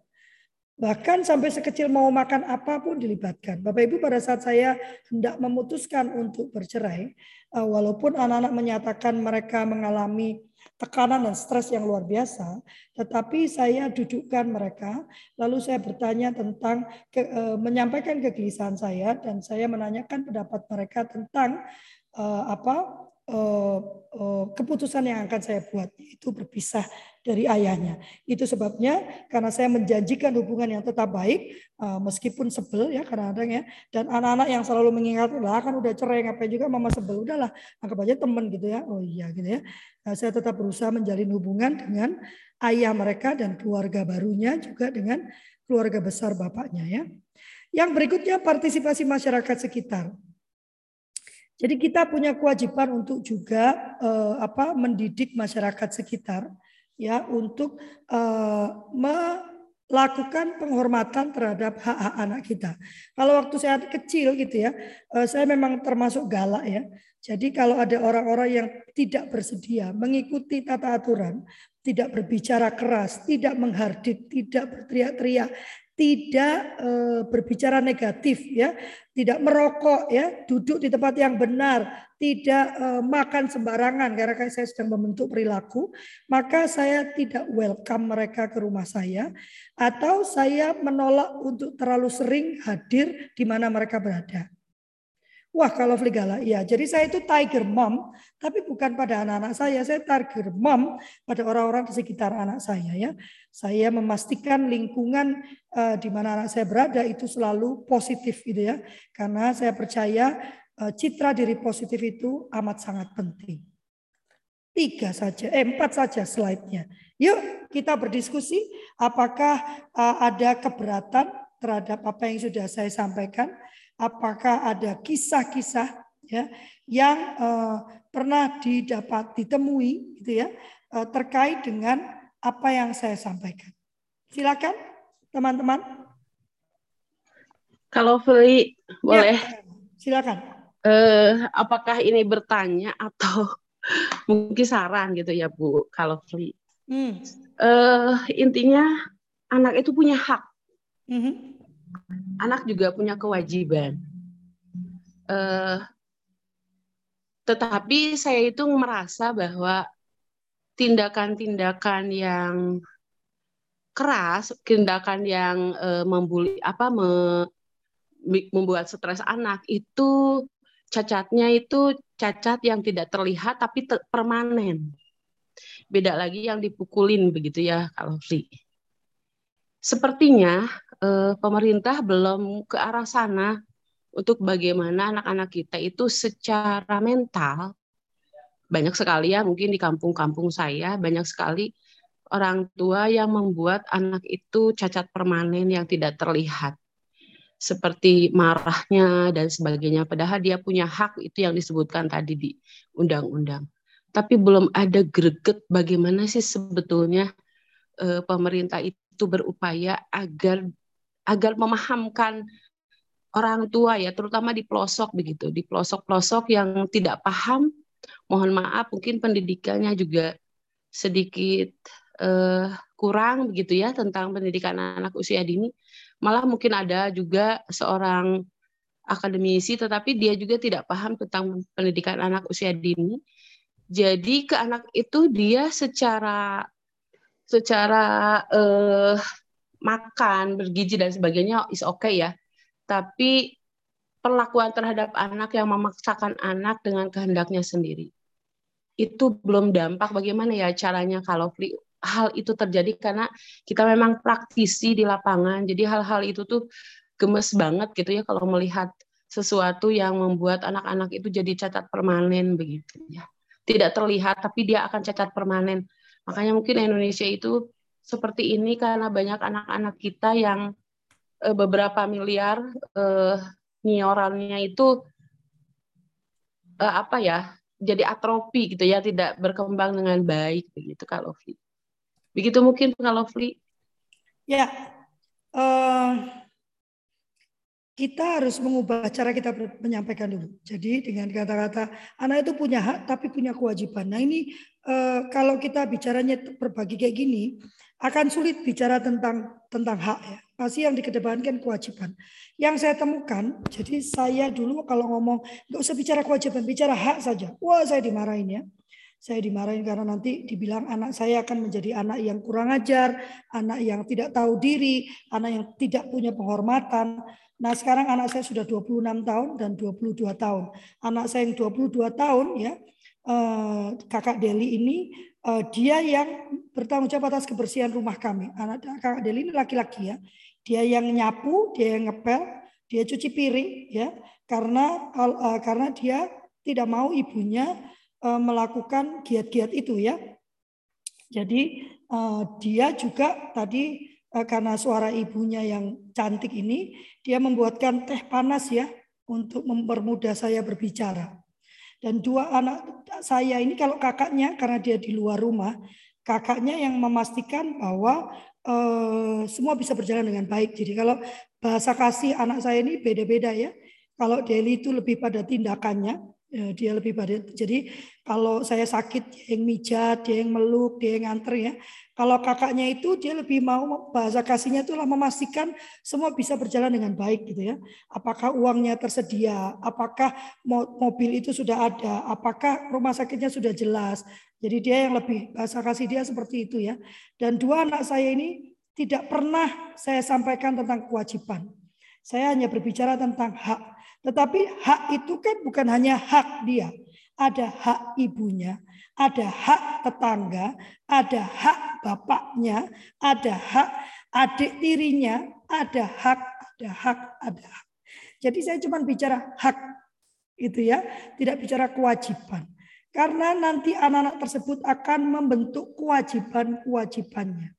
Bahkan sampai sekecil mau makan apa pun dilibatkan. Bapak Ibu pada saat saya hendak memutuskan untuk bercerai, eh, walaupun anak-anak menyatakan mereka mengalami tekanan dan stres yang luar biasa, tetapi saya dudukkan mereka, lalu saya bertanya tentang ke, eh, menyampaikan kegelisahan saya dan saya menanyakan pendapat mereka tentang apa Eh, eh, keputusan yang akan saya buat itu berpisah dari ayahnya. Itu sebabnya karena saya menjanjikan hubungan yang tetap baik eh, meskipun sebel ya kadang-kadang ya dan anak-anak yang selalu mengingat lah kan udah cerai ngapain juga mama sebel udahlah anggap aja teman gitu ya. Oh iya gitu ya. Nah, saya tetap berusaha menjalin hubungan dengan ayah mereka dan keluarga barunya juga dengan keluarga besar bapaknya ya. Yang berikutnya partisipasi masyarakat sekitar. Jadi kita punya kewajiban untuk juga eh, apa mendidik masyarakat sekitar ya untuk eh, melakukan penghormatan terhadap hak-hak anak kita. Kalau waktu saya kecil gitu ya, eh, saya memang termasuk galak ya. Jadi kalau ada orang-orang yang tidak bersedia mengikuti tata aturan, tidak berbicara keras, tidak menghardik, tidak berteriak-teriak, tidak e, berbicara negatif ya, tidak merokok ya, duduk di tempat yang benar, tidak e, makan sembarangan. Karena saya sedang membentuk perilaku, maka saya tidak welcome mereka ke rumah saya. Atau saya menolak untuk terlalu sering hadir di mana mereka berada. Wah kalau Fligala, ya. Jadi saya itu tiger mom, tapi bukan pada anak-anak saya. Saya tiger mom pada orang-orang di sekitar anak saya. Ya, saya memastikan lingkungan uh, di mana anak saya berada itu selalu positif, gitu ya. Karena saya percaya uh, citra diri positif itu amat sangat penting. Tiga saja, eh, empat saja slide-nya. Yuk kita berdiskusi apakah uh, ada keberatan terhadap apa yang sudah saya sampaikan apakah ada kisah-kisah ya yang uh, pernah didapat ditemui gitu ya uh, terkait dengan apa yang saya sampaikan. Silakan teman-teman. Kalau Feli boleh. Ya, silakan. Uh, apakah ini bertanya atau mungkin saran gitu ya Bu? Kalau Feli. Hmm. Uh, intinya anak itu punya hak. Mm -hmm anak juga punya kewajiban. Uh, tetapi saya itu merasa bahwa tindakan-tindakan yang keras, tindakan yang uh, membuli apa me, membuat stres anak itu cacatnya itu cacat yang tidak terlihat tapi ter permanen. Beda lagi yang dipukulin begitu ya kalau Fli. Sepertinya eh, pemerintah belum ke arah sana untuk bagaimana anak-anak kita itu secara mental banyak sekali ya mungkin di kampung-kampung saya banyak sekali orang tua yang membuat anak itu cacat permanen yang tidak terlihat. Seperti marahnya dan sebagainya padahal dia punya hak itu yang disebutkan tadi di undang-undang. Tapi belum ada greget bagaimana sih sebetulnya eh, pemerintah itu berupaya agar agar memahamkan orang tua ya terutama di pelosok begitu. Di pelosok-pelosok yang tidak paham mohon maaf mungkin pendidikannya juga sedikit uh, kurang begitu ya tentang pendidikan anak usia dini. Malah mungkin ada juga seorang akademisi tetapi dia juga tidak paham tentang pendidikan anak usia dini. Jadi ke anak itu dia secara secara uh, makan bergizi dan sebagainya is oke okay ya tapi perlakuan terhadap anak yang memaksakan anak dengan kehendaknya sendiri. Itu belum dampak bagaimana ya caranya kalau hal itu terjadi karena kita memang praktisi di lapangan. Jadi hal-hal itu tuh gemes banget gitu ya kalau melihat sesuatu yang membuat anak-anak itu jadi cacat permanen begitu ya. Tidak terlihat tapi dia akan cacat permanen. Makanya mungkin Indonesia itu seperti ini karena banyak anak-anak kita yang eh, beberapa miliar niorannya itu uh, apa ya jadi atrofi gitu ya tidak berkembang dengan baik begitu kalau Fli. Begitu mungkin kalau Fli. Ya, uh, kita harus mengubah cara kita menyampaikan dulu. Jadi dengan kata-kata anak itu punya hak tapi punya kewajiban. Nah ini uh, kalau kita bicaranya berbagi kayak gini akan sulit bicara tentang tentang hak ya. Pasti yang dikedepankan kewajiban. Yang saya temukan, jadi saya dulu kalau ngomong nggak usah bicara kewajiban, bicara hak saja. Wah saya dimarahin ya. Saya dimarahin karena nanti dibilang anak saya akan menjadi anak yang kurang ajar, anak yang tidak tahu diri, anak yang tidak punya penghormatan. Nah sekarang anak saya sudah 26 tahun dan 22 tahun. Anak saya yang 22 tahun ya, eh, kakak Deli ini uh, dia yang bertanggung jawab atas kebersihan rumah kami. Anak kakak Deli ini laki-laki ya. Dia yang nyapu, dia yang ngepel, dia cuci piring ya. Karena uh, karena dia tidak mau ibunya uh, melakukan giat-giat itu ya. Jadi uh, dia juga tadi uh, karena suara ibunya yang cantik ini, dia membuatkan teh panas ya untuk mempermudah saya berbicara. Dan dua anak saya ini kalau kakaknya karena dia di luar rumah, kakaknya yang memastikan bahwa eh, semua bisa berjalan dengan baik. Jadi kalau bahasa kasih anak saya ini beda-beda ya. Kalau Deli itu lebih pada tindakannya, Ya, dia lebih pada jadi kalau saya sakit dia yang mijat, dia yang meluk, dia yang nganter ya. Kalau kakaknya itu dia lebih mau bahasa kasihnya itu lah memastikan semua bisa berjalan dengan baik gitu ya. Apakah uangnya tersedia, apakah mobil itu sudah ada, apakah rumah sakitnya sudah jelas. Jadi dia yang lebih bahasa kasih dia seperti itu ya. Dan dua anak saya ini tidak pernah saya sampaikan tentang kewajiban. Saya hanya berbicara tentang hak tetapi hak itu kan bukan hanya hak dia. Ada hak ibunya, ada hak tetangga, ada hak bapaknya, ada hak adik tirinya, ada hak, ada hak, ada hak. Jadi saya cuma bicara hak itu ya, tidak bicara kewajiban. Karena nanti anak-anak tersebut akan membentuk kewajiban-kewajibannya.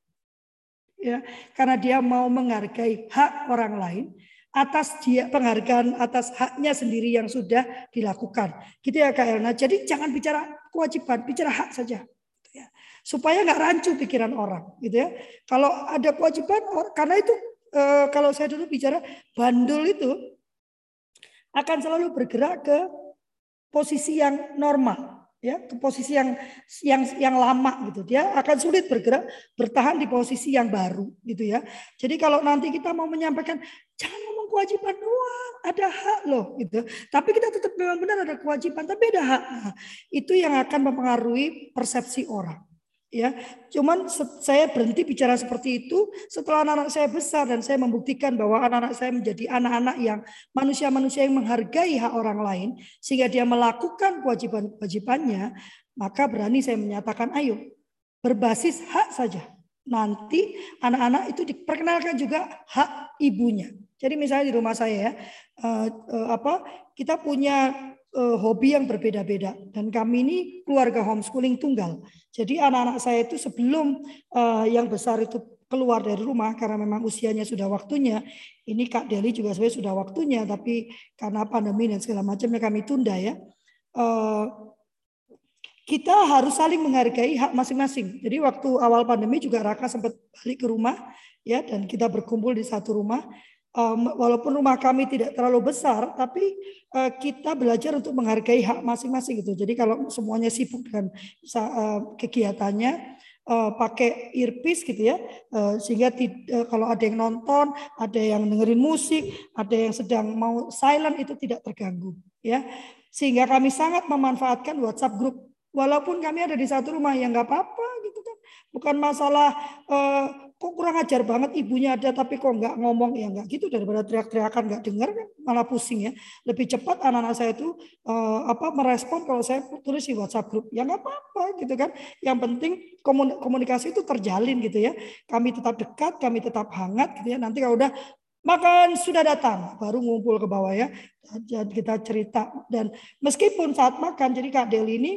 Ya, karena dia mau menghargai hak orang lain, atas dia penghargaan atas haknya sendiri yang sudah dilakukan. Gitu ya Kak Elna. Jadi jangan bicara kewajiban, bicara hak saja. Gitu ya. Supaya nggak rancu pikiran orang, gitu ya. Kalau ada kewajiban, karena itu eh, kalau saya dulu bicara bandul itu akan selalu bergerak ke posisi yang normal ya ke posisi yang yang yang lama gitu dia akan sulit bergerak bertahan di posisi yang baru gitu ya jadi kalau nanti kita mau menyampaikan jangan ngomong kewajiban doang ada hak loh gitu tapi kita tetap memang benar ada kewajiban tapi ada hak nah, itu yang akan mempengaruhi persepsi orang ya. Cuman saya berhenti bicara seperti itu setelah anak-anak saya besar dan saya membuktikan bahwa anak-anak saya menjadi anak-anak yang manusia-manusia yang menghargai hak orang lain sehingga dia melakukan kewajiban-kewajibannya, maka berani saya menyatakan ayo berbasis hak saja. Nanti anak-anak itu diperkenalkan juga hak ibunya. Jadi misalnya di rumah saya ya, uh, uh, apa kita punya uh, hobi yang berbeda-beda dan kami ini keluarga homeschooling tunggal. Jadi anak-anak saya itu sebelum uh, yang besar itu keluar dari rumah karena memang usianya sudah waktunya. Ini Kak Deli juga sebenarnya sudah waktunya, tapi karena pandemi dan segala macamnya kami tunda ya. Uh, kita harus saling menghargai hak masing-masing. Jadi waktu awal pandemi juga Raka sempat balik ke rumah ya dan kita berkumpul di satu rumah um, walaupun rumah kami tidak terlalu besar, tapi uh, kita belajar untuk menghargai hak masing-masing gitu. Jadi kalau semuanya sibuk dengan uh, kegiatannya, uh, pakai earpiece gitu ya, uh, sehingga uh, kalau ada yang nonton, ada yang dengerin musik, ada yang sedang mau silent itu tidak terganggu ya. Sehingga kami sangat memanfaatkan WhatsApp grup. Walaupun kami ada di satu rumah yang nggak apa-apa gitu kan, bukan masalah uh, kok kurang ajar banget ibunya ada tapi kok nggak ngomong? Ya nggak gitu daripada teriak-teriakan nggak dengar malah pusing ya. Lebih cepat anak-anak saya itu uh, apa merespon kalau saya tulis di WhatsApp grup ya nggak apa-apa gitu kan. Yang penting komunikasi itu terjalin gitu ya. Kami tetap dekat kami tetap hangat gitu ya. Nanti kalau udah makan sudah datang baru ngumpul ke bawah ya. Kita cerita. Dan meskipun saat makan jadi Kak Deli ini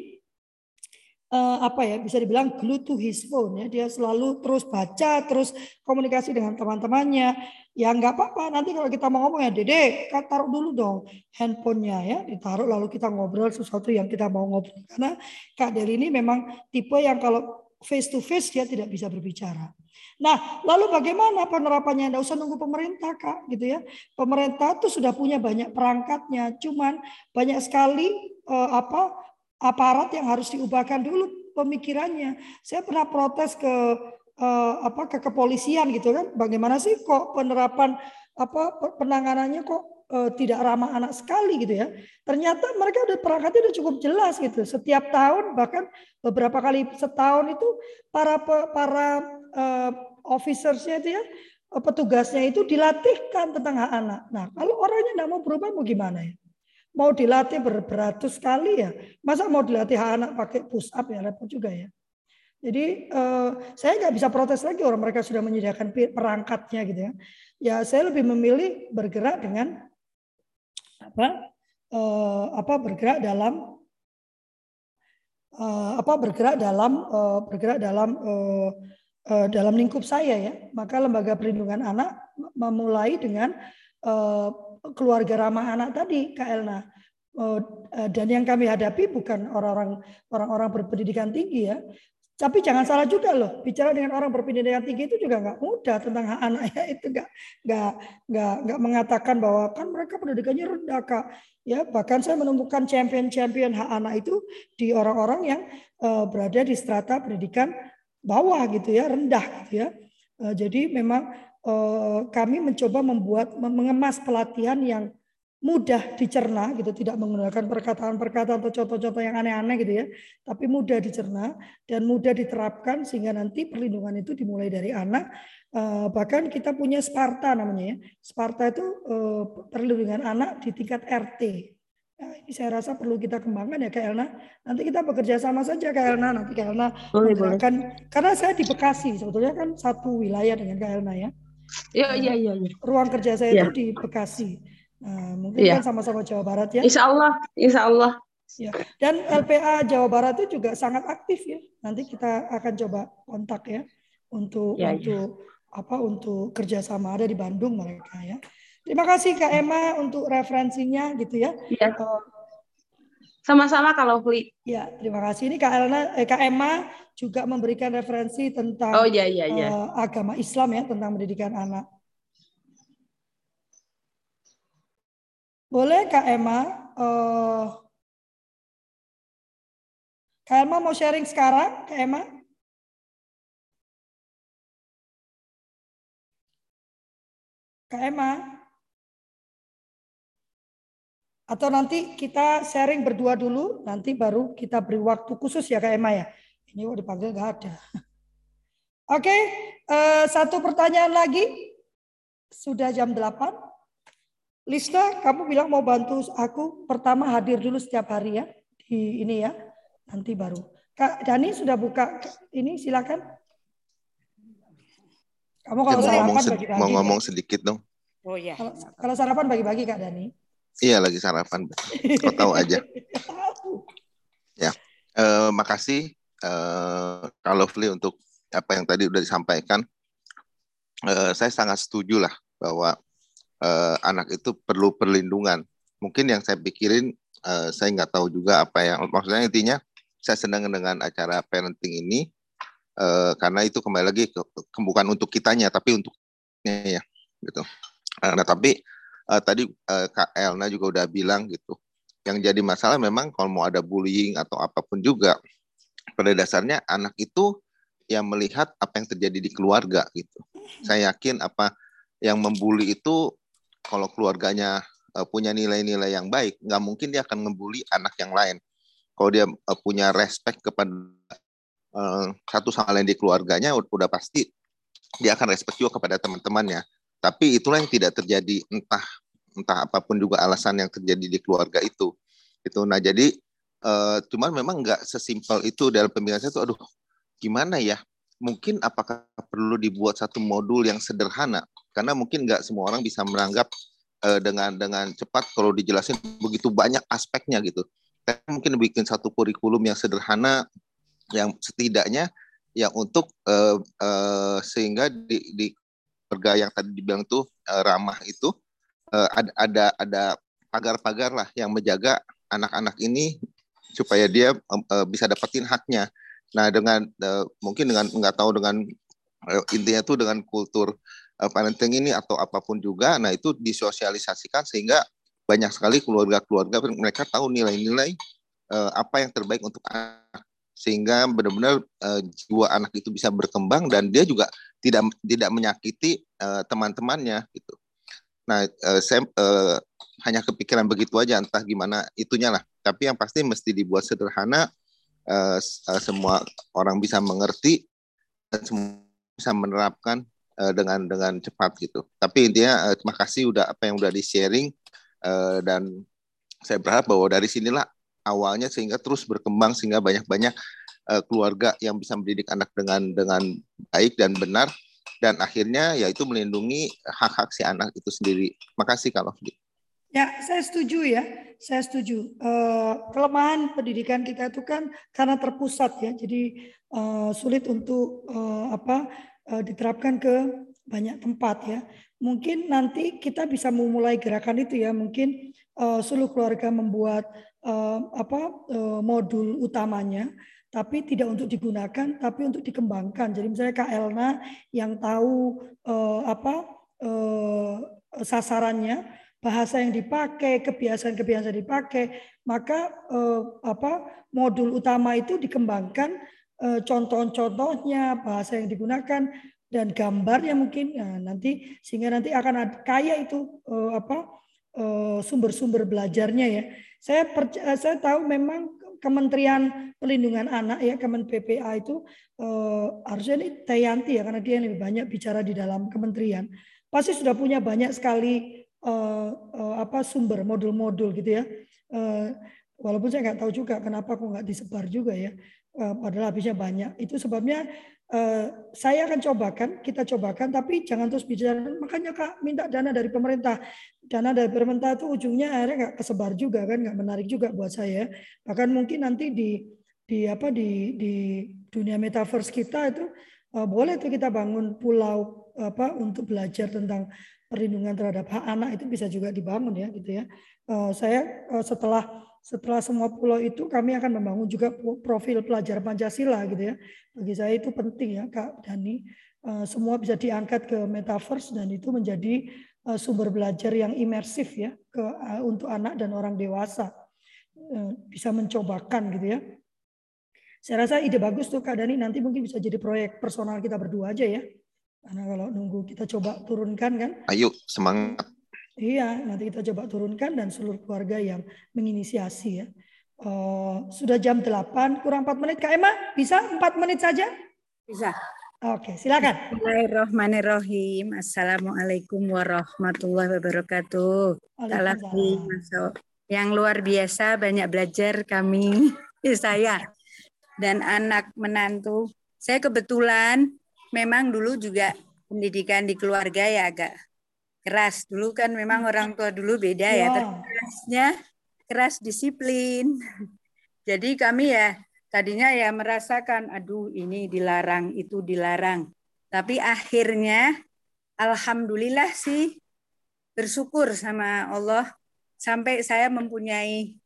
uh, apa ya bisa dibilang glue to his phone ya dia selalu terus baca terus komunikasi dengan teman-temannya ya nggak apa-apa nanti kalau kita mau ngomong ya dede taruh dulu dong handphonenya ya ditaruh lalu kita ngobrol sesuatu yang kita mau ngobrol karena kak Deli ini memang tipe yang kalau face to face dia tidak bisa berbicara. Nah, lalu bagaimana penerapannya? Tidak usah nunggu pemerintah, Kak, gitu ya. Pemerintah tuh sudah punya banyak perangkatnya, cuman banyak sekali eh, apa aparat yang harus diubahkan dulu pemikirannya. Saya pernah protes ke uh, apa ke kepolisian gitu kan. Bagaimana sih kok penerapan apa penanganannya kok uh, tidak ramah anak sekali gitu ya. Ternyata mereka udah perangkatnya udah cukup jelas gitu. Setiap tahun bahkan beberapa kali setahun itu para para uh, officersnya itu ya petugasnya itu dilatihkan tentang hak anak. Nah, kalau orangnya tidak mau berubah mau gimana ya? Mau dilatih ber beratus kali ya. Masa mau dilatih anak pakai push up ya repot juga ya. Jadi eh, saya nggak bisa protes lagi orang mereka sudah menyediakan perangkatnya gitu ya. Ya saya lebih memilih bergerak dengan apa eh, apa bergerak dalam eh, apa bergerak dalam eh, bergerak dalam eh, eh, dalam lingkup saya ya. Maka lembaga perlindungan anak memulai dengan eh, keluarga ramah anak tadi, Kak Elna. Oh, eh, dan yang kami hadapi bukan orang-orang orang-orang berpendidikan tinggi ya, tapi jangan salah juga loh, bicara dengan orang berpendidikan tinggi itu juga nggak mudah tentang hak anak ya itu nggak nggak nggak nggak mengatakan bahwa kan mereka pendidikannya rendah kak. Ya bahkan saya menemukan champion-champion hak anak itu di orang-orang yang uh, berada di strata pendidikan bawah gitu ya rendah gitu ya. Uh, jadi memang kami mencoba membuat mengemas pelatihan yang mudah dicerna gitu tidak menggunakan perkataan-perkataan atau contoh-contoh yang aneh-aneh gitu ya tapi mudah dicerna dan mudah diterapkan sehingga nanti perlindungan itu dimulai dari anak eh, bahkan kita punya Sparta namanya ya Sparta itu eh, perlindungan anak di tingkat RT Nah, ini saya rasa perlu kita kembangkan ya Kak Elna. Nanti kita bekerja sama saja Kak Elna. Nanti Kak Elna boleh, boleh. karena saya di Bekasi sebetulnya kan satu wilayah dengan Kak Elna ya. Iya, iya, iya. Ya. Ruang kerja saya ya. itu di Bekasi. Nah, mungkin ya. kan sama-sama Jawa Barat ya. Insya Allah, Insya Allah. Ya. Dan LPA Jawa Barat itu juga sangat aktif ya. Nanti kita akan coba kontak ya untuk ya, untuk ya. apa untuk kerjasama ada di Bandung mereka ya. Terima kasih Kak Emma untuk referensinya gitu ya. ya. Sama-sama kalau Fli. Ya, terima kasih. Ini Kak Elna, eh, Kak Emma juga memberikan referensi tentang oh, ya, ya, ya. Uh, agama Islam ya tentang pendidikan anak. Boleh Kak Emma? Uh, Kak Emma mau sharing sekarang, Kak Emma? Kak Emma? Atau nanti kita sharing berdua dulu, nanti baru kita beri waktu khusus ya Kak Emma ya. Ini kok dipanggil nggak ada. Oke, uh, satu pertanyaan lagi. Sudah jam 8. Lista, kamu bilang mau bantu aku pertama hadir dulu setiap hari ya di ini ya. Nanti baru. Kak Dani sudah buka ini silakan. Kamu kalau ya, sarapan bagi-bagi. Mau ngomong sedikit dong. Oh iya. Kalau, kalau sarapan bagi-bagi Kak Dani. Iya lagi sarapan. Kau tahu aja. ya, eh, makasih eh, Kak Lovely untuk apa yang tadi udah disampaikan. Eh, saya sangat setuju lah bahwa eh, anak itu perlu perlindungan. Mungkin yang saya pikirin, eh, saya nggak tahu juga apa yang maksudnya intinya. Saya senang dengan acara parenting ini eh, karena itu kembali lagi ke, ke bukan untuk kitanya tapi untuk ya gitu. Nah tapi uh, tadi uh, Kak Elna juga udah bilang gitu. Yang jadi masalah memang kalau mau ada bullying atau apa pun juga, pada dasarnya anak itu yang melihat apa yang terjadi di keluarga gitu. Saya yakin apa yang membuli itu kalau keluarganya uh, punya nilai-nilai yang baik, nggak mungkin dia akan ngebully anak yang lain. Kalau dia uh, punya respect kepada uh, satu sama lain di keluarganya, udah pasti dia akan respect juga kepada teman-temannya. Tapi itulah yang tidak terjadi entah entah apa pun juga alasan yang terjadi di keluarga itu. Itu nah jadi uh, cuman memang nggak sesimpel itu dalam pembicaraan saya itu aduh gimana ya? Mungkin apakah perlu dibuat satu modul yang sederhana? Karena mungkin nggak semua orang bisa menganggap uh, dengan dengan cepat kalau dijelasin begitu banyak aspeknya gitu. Kita mungkin bikin satu kurikulum yang sederhana yang setidaknya yang untuk uh, uh, sehingga di, di keluarga yang tadi dibilang tuh uh, ramah itu uh, ada ada ada pagar-pagar lah yang menjaga anak-anak ini supaya dia uh, bisa dapetin haknya. Nah dengan uh, mungkin dengan nggak tahu dengan uh, intinya tuh dengan kultur uh, parenting ini atau apa pun juga, nah itu disosialisasikan sehingga banyak sekali keluarga-keluarga mereka tahu nilai-nilai uh, apa yang terbaik untuk anak sehingga benar-benar uh, jiwa anak itu bisa berkembang dan dia juga tidak tidak menyakiti uh, teman-temannya gitu. Nah, uh, saya uh, hanya kepikiran begitu aja entah gimana itunya lah. Tapi yang pasti mesti dibuat sederhana uh, uh, semua orang bisa mengerti dan semua bisa menerapkan uh, dengan dengan cepat gitu. Tapi intinya uh, terima kasih udah apa yang udah di sharing uh, dan saya berharap bahwa dari sinilah awalnya sehingga terus berkembang sehingga banyak-banyak uh, keluarga yang bisa mendidik anak dengan dengan baik dan benar dan akhirnya yaitu melindungi hak-hak si anak itu sendiri. Makasih kalau Ya, saya setuju ya. Saya setuju. Uh, kelemahan pendidikan kita itu kan karena terpusat ya. Jadi uh, sulit untuk uh, apa diterapkan ke banyak tempat ya. Mungkin nanti kita bisa memulai gerakan itu ya. Mungkin uh, seluruh keluarga membuat uh, apa uh, modul utamanya tapi tidak untuk digunakan tapi untuk dikembangkan. Jadi misalnya Kak Elna yang tahu uh, apa uh, sasarannya bahasa yang dipakai kebiasaan-kebiasaan dipakai maka uh, apa modul utama itu dikembangkan uh, contoh-contohnya bahasa yang digunakan dan gambarnya mungkin. Nah, nanti sehingga nanti akan ada, kaya itu uh, apa sumber-sumber belajarnya ya saya percaya, saya tahu memang Kementerian Perlindungan Anak ya Kemen PPA itu eh, harusnya ini Tayanti ya karena dia yang lebih banyak bicara di dalam kementerian pasti sudah punya banyak sekali eh, eh, apa sumber modul-modul gitu ya eh, walaupun saya nggak tahu juga kenapa kok nggak disebar juga ya eh, padahal habisnya banyak itu sebabnya Uh, saya akan cobakan, kita cobakan, tapi jangan terus bicara. Makanya kak minta dana dari pemerintah. Dana dari pemerintah itu ujungnya akhirnya nggak kesebar juga kan, nggak menarik juga buat saya. Bahkan mungkin nanti di di apa di di dunia metaverse kita itu uh, boleh tuh kita bangun pulau apa untuk belajar tentang perlindungan terhadap hak anak itu bisa juga dibangun ya gitu ya. Uh, saya uh, setelah setelah semua pulau itu kami akan membangun juga profil pelajar Pancasila gitu ya. Bagi saya itu penting ya Kak Dani. Semua bisa diangkat ke metaverse dan itu menjadi sumber belajar yang imersif ya ke eh, untuk anak dan orang dewasa. Bisa mencobakan gitu ya. Saya rasa ide bagus tuh Kak Dani nanti mungkin bisa jadi proyek personal kita berdua aja ya. Karena kalau nunggu kita coba turunkan kan. Ayo semangat. Iya, nanti kita coba turunkan dan seluruh keluarga yang menginisiasi ya. Uh, sudah jam 8, kurang 4 menit. Kak Emma, bisa 4 menit saja? Bisa. Oke, silakan. Bismillahirrahmanirrahim. Assalamualaikum warahmatullahi wabarakatuh. Yang luar biasa banyak belajar kami, saya dan anak menantu. Saya kebetulan memang dulu juga pendidikan di keluarga ya agak keras. Dulu kan memang orang tua dulu beda ya, ya kerasnya keras disiplin. Jadi kami ya tadinya ya merasakan aduh ini dilarang, itu dilarang. Tapi akhirnya alhamdulillah sih bersyukur sama Allah sampai saya mempunyai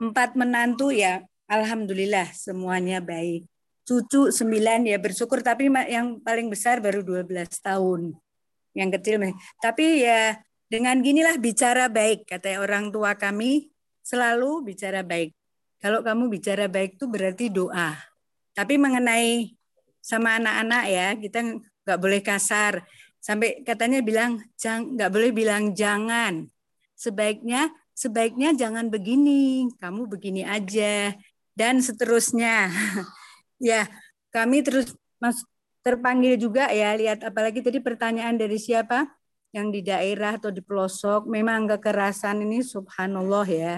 empat menantu ya alhamdulillah semuanya baik. Cucu sembilan ya bersyukur tapi yang paling besar baru 12 tahun. Yang kecil tapi ya dengan ginilah bicara baik kata orang tua kami selalu bicara baik. Kalau kamu bicara baik itu berarti doa. Tapi mengenai sama anak-anak ya, kita nggak boleh kasar. Sampai katanya bilang nggak boleh bilang jangan. Sebaiknya sebaiknya jangan begini, kamu begini aja dan seterusnya. ya, kami terus Mas terpanggil juga ya lihat apalagi tadi pertanyaan dari siapa yang di daerah atau di pelosok memang kekerasan ini subhanallah ya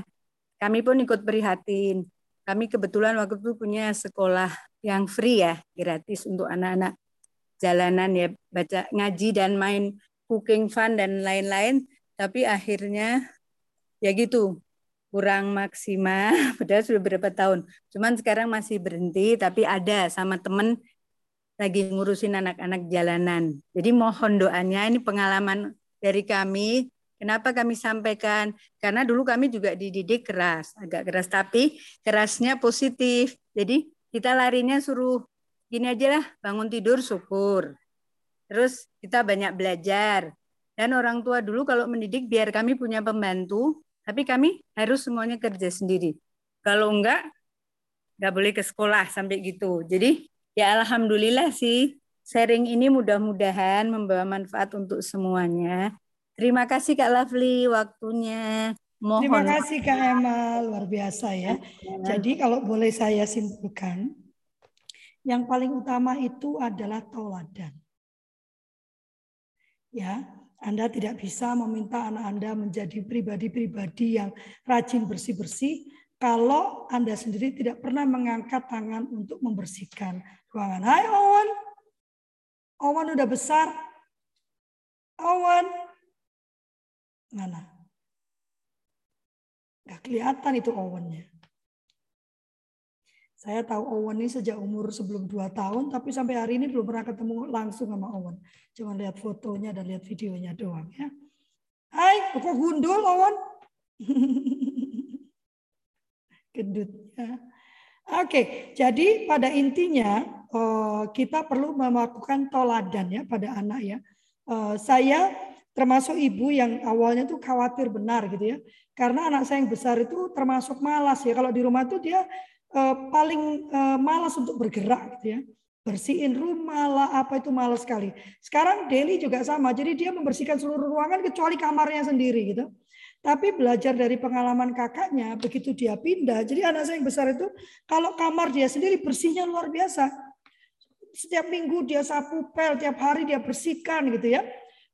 kami pun ikut prihatin. Kami kebetulan waktu itu punya sekolah yang free ya, gratis untuk anak-anak jalanan ya, baca ngaji dan main cooking fun dan lain-lain. Tapi akhirnya ya gitu, kurang maksimal, padahal sudah berapa tahun. Cuman sekarang masih berhenti, tapi ada sama temen lagi ngurusin anak-anak jalanan. Jadi mohon doanya, ini pengalaman dari kami, Kenapa kami sampaikan? Karena dulu kami juga dididik keras, agak keras, tapi kerasnya positif. Jadi kita larinya suruh gini aja lah, bangun tidur syukur. Terus kita banyak belajar. Dan orang tua dulu kalau mendidik biar kami punya pembantu, tapi kami harus semuanya kerja sendiri. Kalau enggak, enggak boleh ke sekolah sampai gitu. Jadi ya alhamdulillah sih sharing ini mudah-mudahan membawa manfaat untuk semuanya. Terima kasih Kak Lovely waktunya. Mohon. Terima kasih Kak Emma, luar biasa ya. Jadi kalau boleh saya simpulkan, yang paling utama itu adalah tauladan. Ya, Anda tidak bisa meminta anak Anda menjadi pribadi-pribadi yang rajin bersih-bersih kalau Anda sendiri tidak pernah mengangkat tangan untuk membersihkan ruangan. Hai Owen. Owen udah besar. Owen, Mana? Gak kelihatan itu Owennya. Saya tahu Owen ini sejak umur sebelum 2 tahun, tapi sampai hari ini belum pernah ketemu langsung sama Owen. Cuma lihat fotonya dan lihat videonya doang ya. Hai, kok gundul Owen? Gendut ya. Oke, jadi pada intinya eh, kita perlu melakukan toladan ya pada anak ya. Eh, saya termasuk ibu yang awalnya tuh khawatir benar gitu ya. Karena anak saya yang besar itu termasuk malas ya. Kalau di rumah tuh dia uh, paling uh, malas untuk bergerak gitu ya. Bersihin rumah lah apa itu malas sekali. Sekarang Deli juga sama. Jadi dia membersihkan seluruh ruangan kecuali kamarnya sendiri gitu. Tapi belajar dari pengalaman kakaknya begitu dia pindah jadi anak saya yang besar itu kalau kamar dia sendiri bersihnya luar biasa. Setiap minggu dia sapu pel tiap hari dia bersihkan gitu ya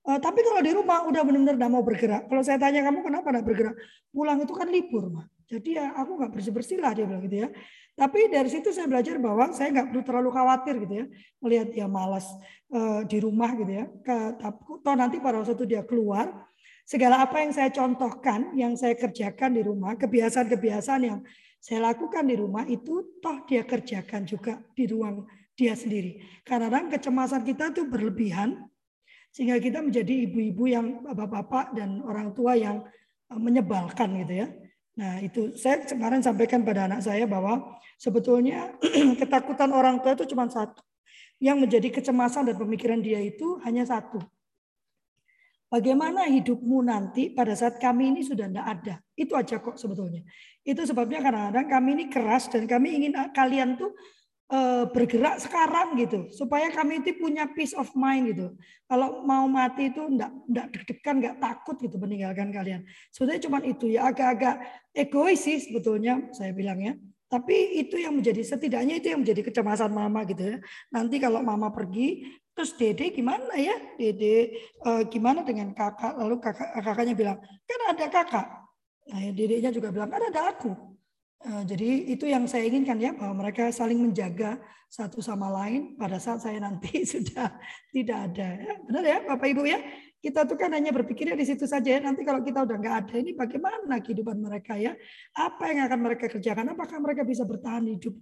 Uh, tapi kalau di rumah udah benar-benar tidak mau bergerak. Kalau saya tanya kamu kenapa tidak bergerak? Pulang itu kan libur, mah. Jadi ya aku nggak bersih-bersih lah dia bilang gitu ya. Tapi dari situ saya belajar bahwa saya nggak perlu terlalu khawatir gitu ya melihat dia malas uh, di rumah gitu ya. Ke, toh nanti pada waktu itu dia keluar, segala apa yang saya contohkan, yang saya kerjakan di rumah, kebiasaan-kebiasaan yang saya lakukan di rumah itu toh dia kerjakan juga di ruang dia sendiri. Karena kadang kecemasan kita tuh berlebihan, sehingga kita menjadi ibu-ibu yang bapak-bapak dan orang tua yang e, menyebalkan gitu ya. Nah itu saya kemarin sampaikan pada anak saya bahwa sebetulnya ketakutan orang tua itu cuma satu. Yang menjadi kecemasan dan pemikiran dia itu hanya satu. Bagaimana hidupmu nanti pada saat kami ini sudah tidak ada. Itu aja kok sebetulnya. Itu sebabnya kadang-kadang kami ini keras dan kami ingin kalian tuh uh, bergerak sekarang gitu supaya kami itu punya peace of mind gitu. Kalau mau mati itu enggak enggak deg-degan enggak takut gitu meninggalkan kalian. Sebetulnya cuma itu ya agak-agak egois sih sebetulnya saya bilang ya. Tapi itu yang menjadi setidaknya itu yang menjadi kecemasan mama gitu ya. Nanti kalau mama pergi terus dede gimana ya? Dede uh, gimana dengan kakak? Lalu kakak kakaknya bilang kan ada kakak. Nah ya, dedeknya juga bilang kan ada aku. Eh, jadi itu yang saya inginkan ya bahwa mereka saling menjaga satu sama lain pada saat saya nanti sudah tidak ada. Ya, benar ya Bapak Ibu ya? Kita tuh kan hanya berpikirnya di situ saja ya. Nanti kalau kita udah nggak ada ini bagaimana kehidupan mereka ya? Apa yang akan mereka kerjakan? Apakah mereka bisa bertahan hidup?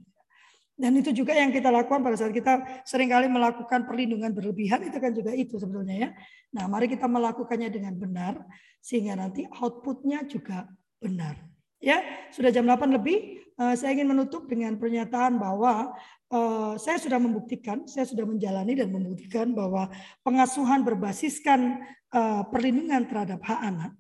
Dan itu juga yang kita lakukan pada saat kita sering kali melakukan perlindungan berlebihan itu kan juga itu sebetulnya ya. Nah mari kita melakukannya dengan benar sehingga nanti outputnya juga benar. Ya, sudah jam 8 lebih. Uh, saya ingin menutup dengan pernyataan bahwa uh, saya sudah membuktikan, saya sudah menjalani dan membuktikan bahwa pengasuhan berbasiskan uh, perlindungan terhadap hak anak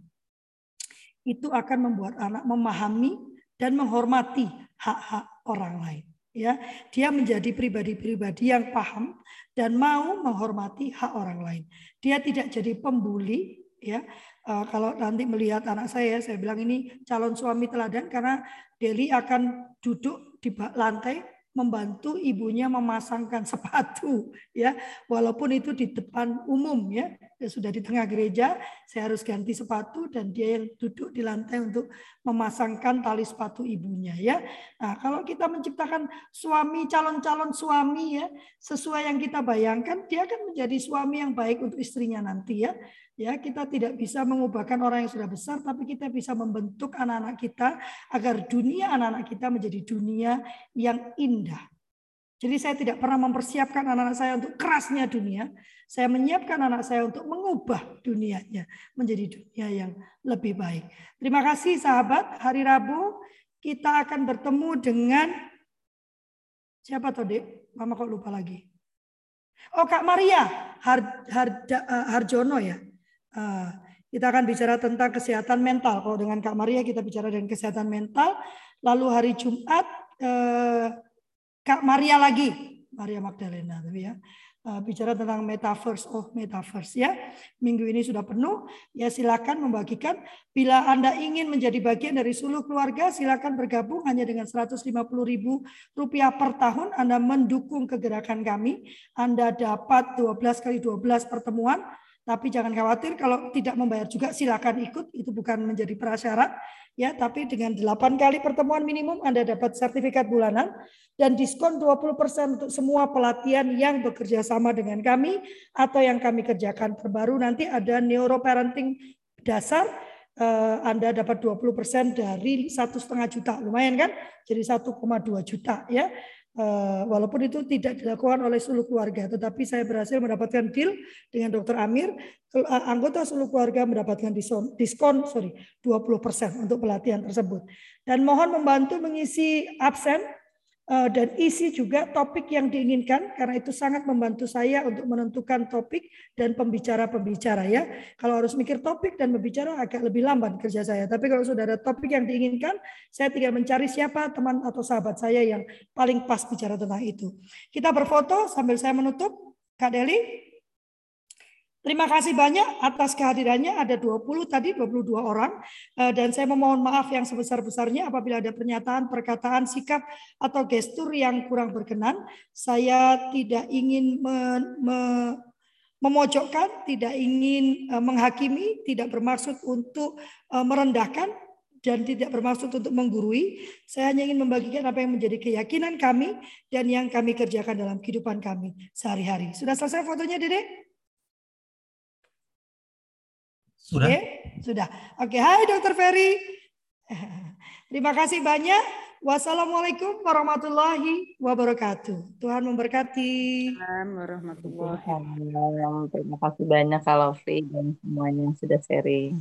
itu akan membuat anak memahami dan menghormati hak-hak orang lain. Ya, dia menjadi pribadi-pribadi yang paham dan mau menghormati hak orang lain. Dia tidak jadi pembuli, ya uh, kalau nanti melihat anak saya, saya bilang ini calon suami teladan karena Deli akan duduk di lantai membantu ibunya memasangkan sepatu ya. Walaupun itu di depan umum ya. Ya sudah di tengah gereja saya harus ganti sepatu dan dia yang duduk di lantai untuk memasangkan tali sepatu ibunya ya. Nah kalau kita menciptakan suami calon-calon suami ya sesuai yang kita bayangkan dia akan menjadi suami yang baik untuk istrinya nanti ya Ya, kita tidak bisa mengubahkan orang yang sudah besar, tapi kita bisa membentuk anak-anak kita agar dunia anak-anak kita menjadi dunia yang indah. Jadi saya tidak pernah mempersiapkan anak-anak saya untuk kerasnya dunia. Saya menyiapkan anak saya untuk mengubah dunianya menjadi dunia yang lebih baik. Terima kasih sahabat. Hari Rabu kita akan bertemu dengan siapa tadi? Mama kok lupa lagi. Oh Kak Maria Har, Har, Harjono ya. Ah, kita akan bicara tentang kesehatan mental. Kalau dengan Kak Maria kita bicara dengan kesehatan mental. Lalu hari Jumat eh, Kak Maria lagi, Maria Magdalena, tapi ya eh, bicara tentang metaverse, oh metaverse ya. Minggu ini sudah penuh, ya silakan membagikan. Bila Anda ingin menjadi bagian dari seluruh keluarga, silakan bergabung hanya dengan 150 ribu rupiah per tahun. Anda mendukung kegerakan kami. Anda dapat 12 kali 12 pertemuan tapi jangan khawatir kalau tidak membayar juga silakan ikut, itu bukan menjadi prasyarat ya, tapi dengan 8 kali pertemuan minimum Anda dapat sertifikat bulanan dan diskon 20% untuk semua pelatihan yang bekerja sama dengan kami atau yang kami kerjakan terbaru nanti ada neuroparenting dasar eh, anda dapat 20% dari satu setengah juta, lumayan kan? Jadi 1,2 juta ya. Eh, walaupun itu tidak dilakukan oleh seluruh keluarga, tetapi saya berhasil mendapatkan deal dengan Dokter Amir. Eh, anggota seluruh keluarga mendapatkan diskon, diskon sorry 20% untuk pelatihan tersebut. Dan mohon membantu mengisi absen dan isi juga topik yang diinginkan karena itu sangat membantu saya untuk menentukan topik dan pembicara-pembicara ya. Kalau harus mikir topik dan pembicara agak lebih lambat kerja saya. Tapi kalau sudah ada topik yang diinginkan, saya tinggal mencari siapa teman atau sahabat saya yang paling pas bicara tentang itu. Kita berfoto sambil saya menutup. Kak Deli, Terima kasih banyak atas kehadirannya. Ada 20 tadi, 22 orang. Eh, dan saya memohon maaf yang sebesar-besarnya apabila ada pernyataan, perkataan, sikap, atau gestur yang kurang berkenan. Saya tidak ingin me, me, memojokkan, tidak ingin eh, menghakimi, tidak bermaksud untuk eh, merendahkan, dan tidak bermaksud untuk menggurui. Saya hanya ingin membagikan apa yang menjadi keyakinan kami dan yang kami kerjakan dalam kehidupan kami sehari-hari. Sudah selesai fotonya, Dede? Sudah? Oke, sudah. Oke, hai Dokter Ferry. Terima kasih banyak. Wassalamualaikum warahmatullahi wabarakatuh. Tuhan memberkati. warahmatullahi wabarakatuh. Terima kasih banyak kalau Lovely dan semuanya yang sudah sharing.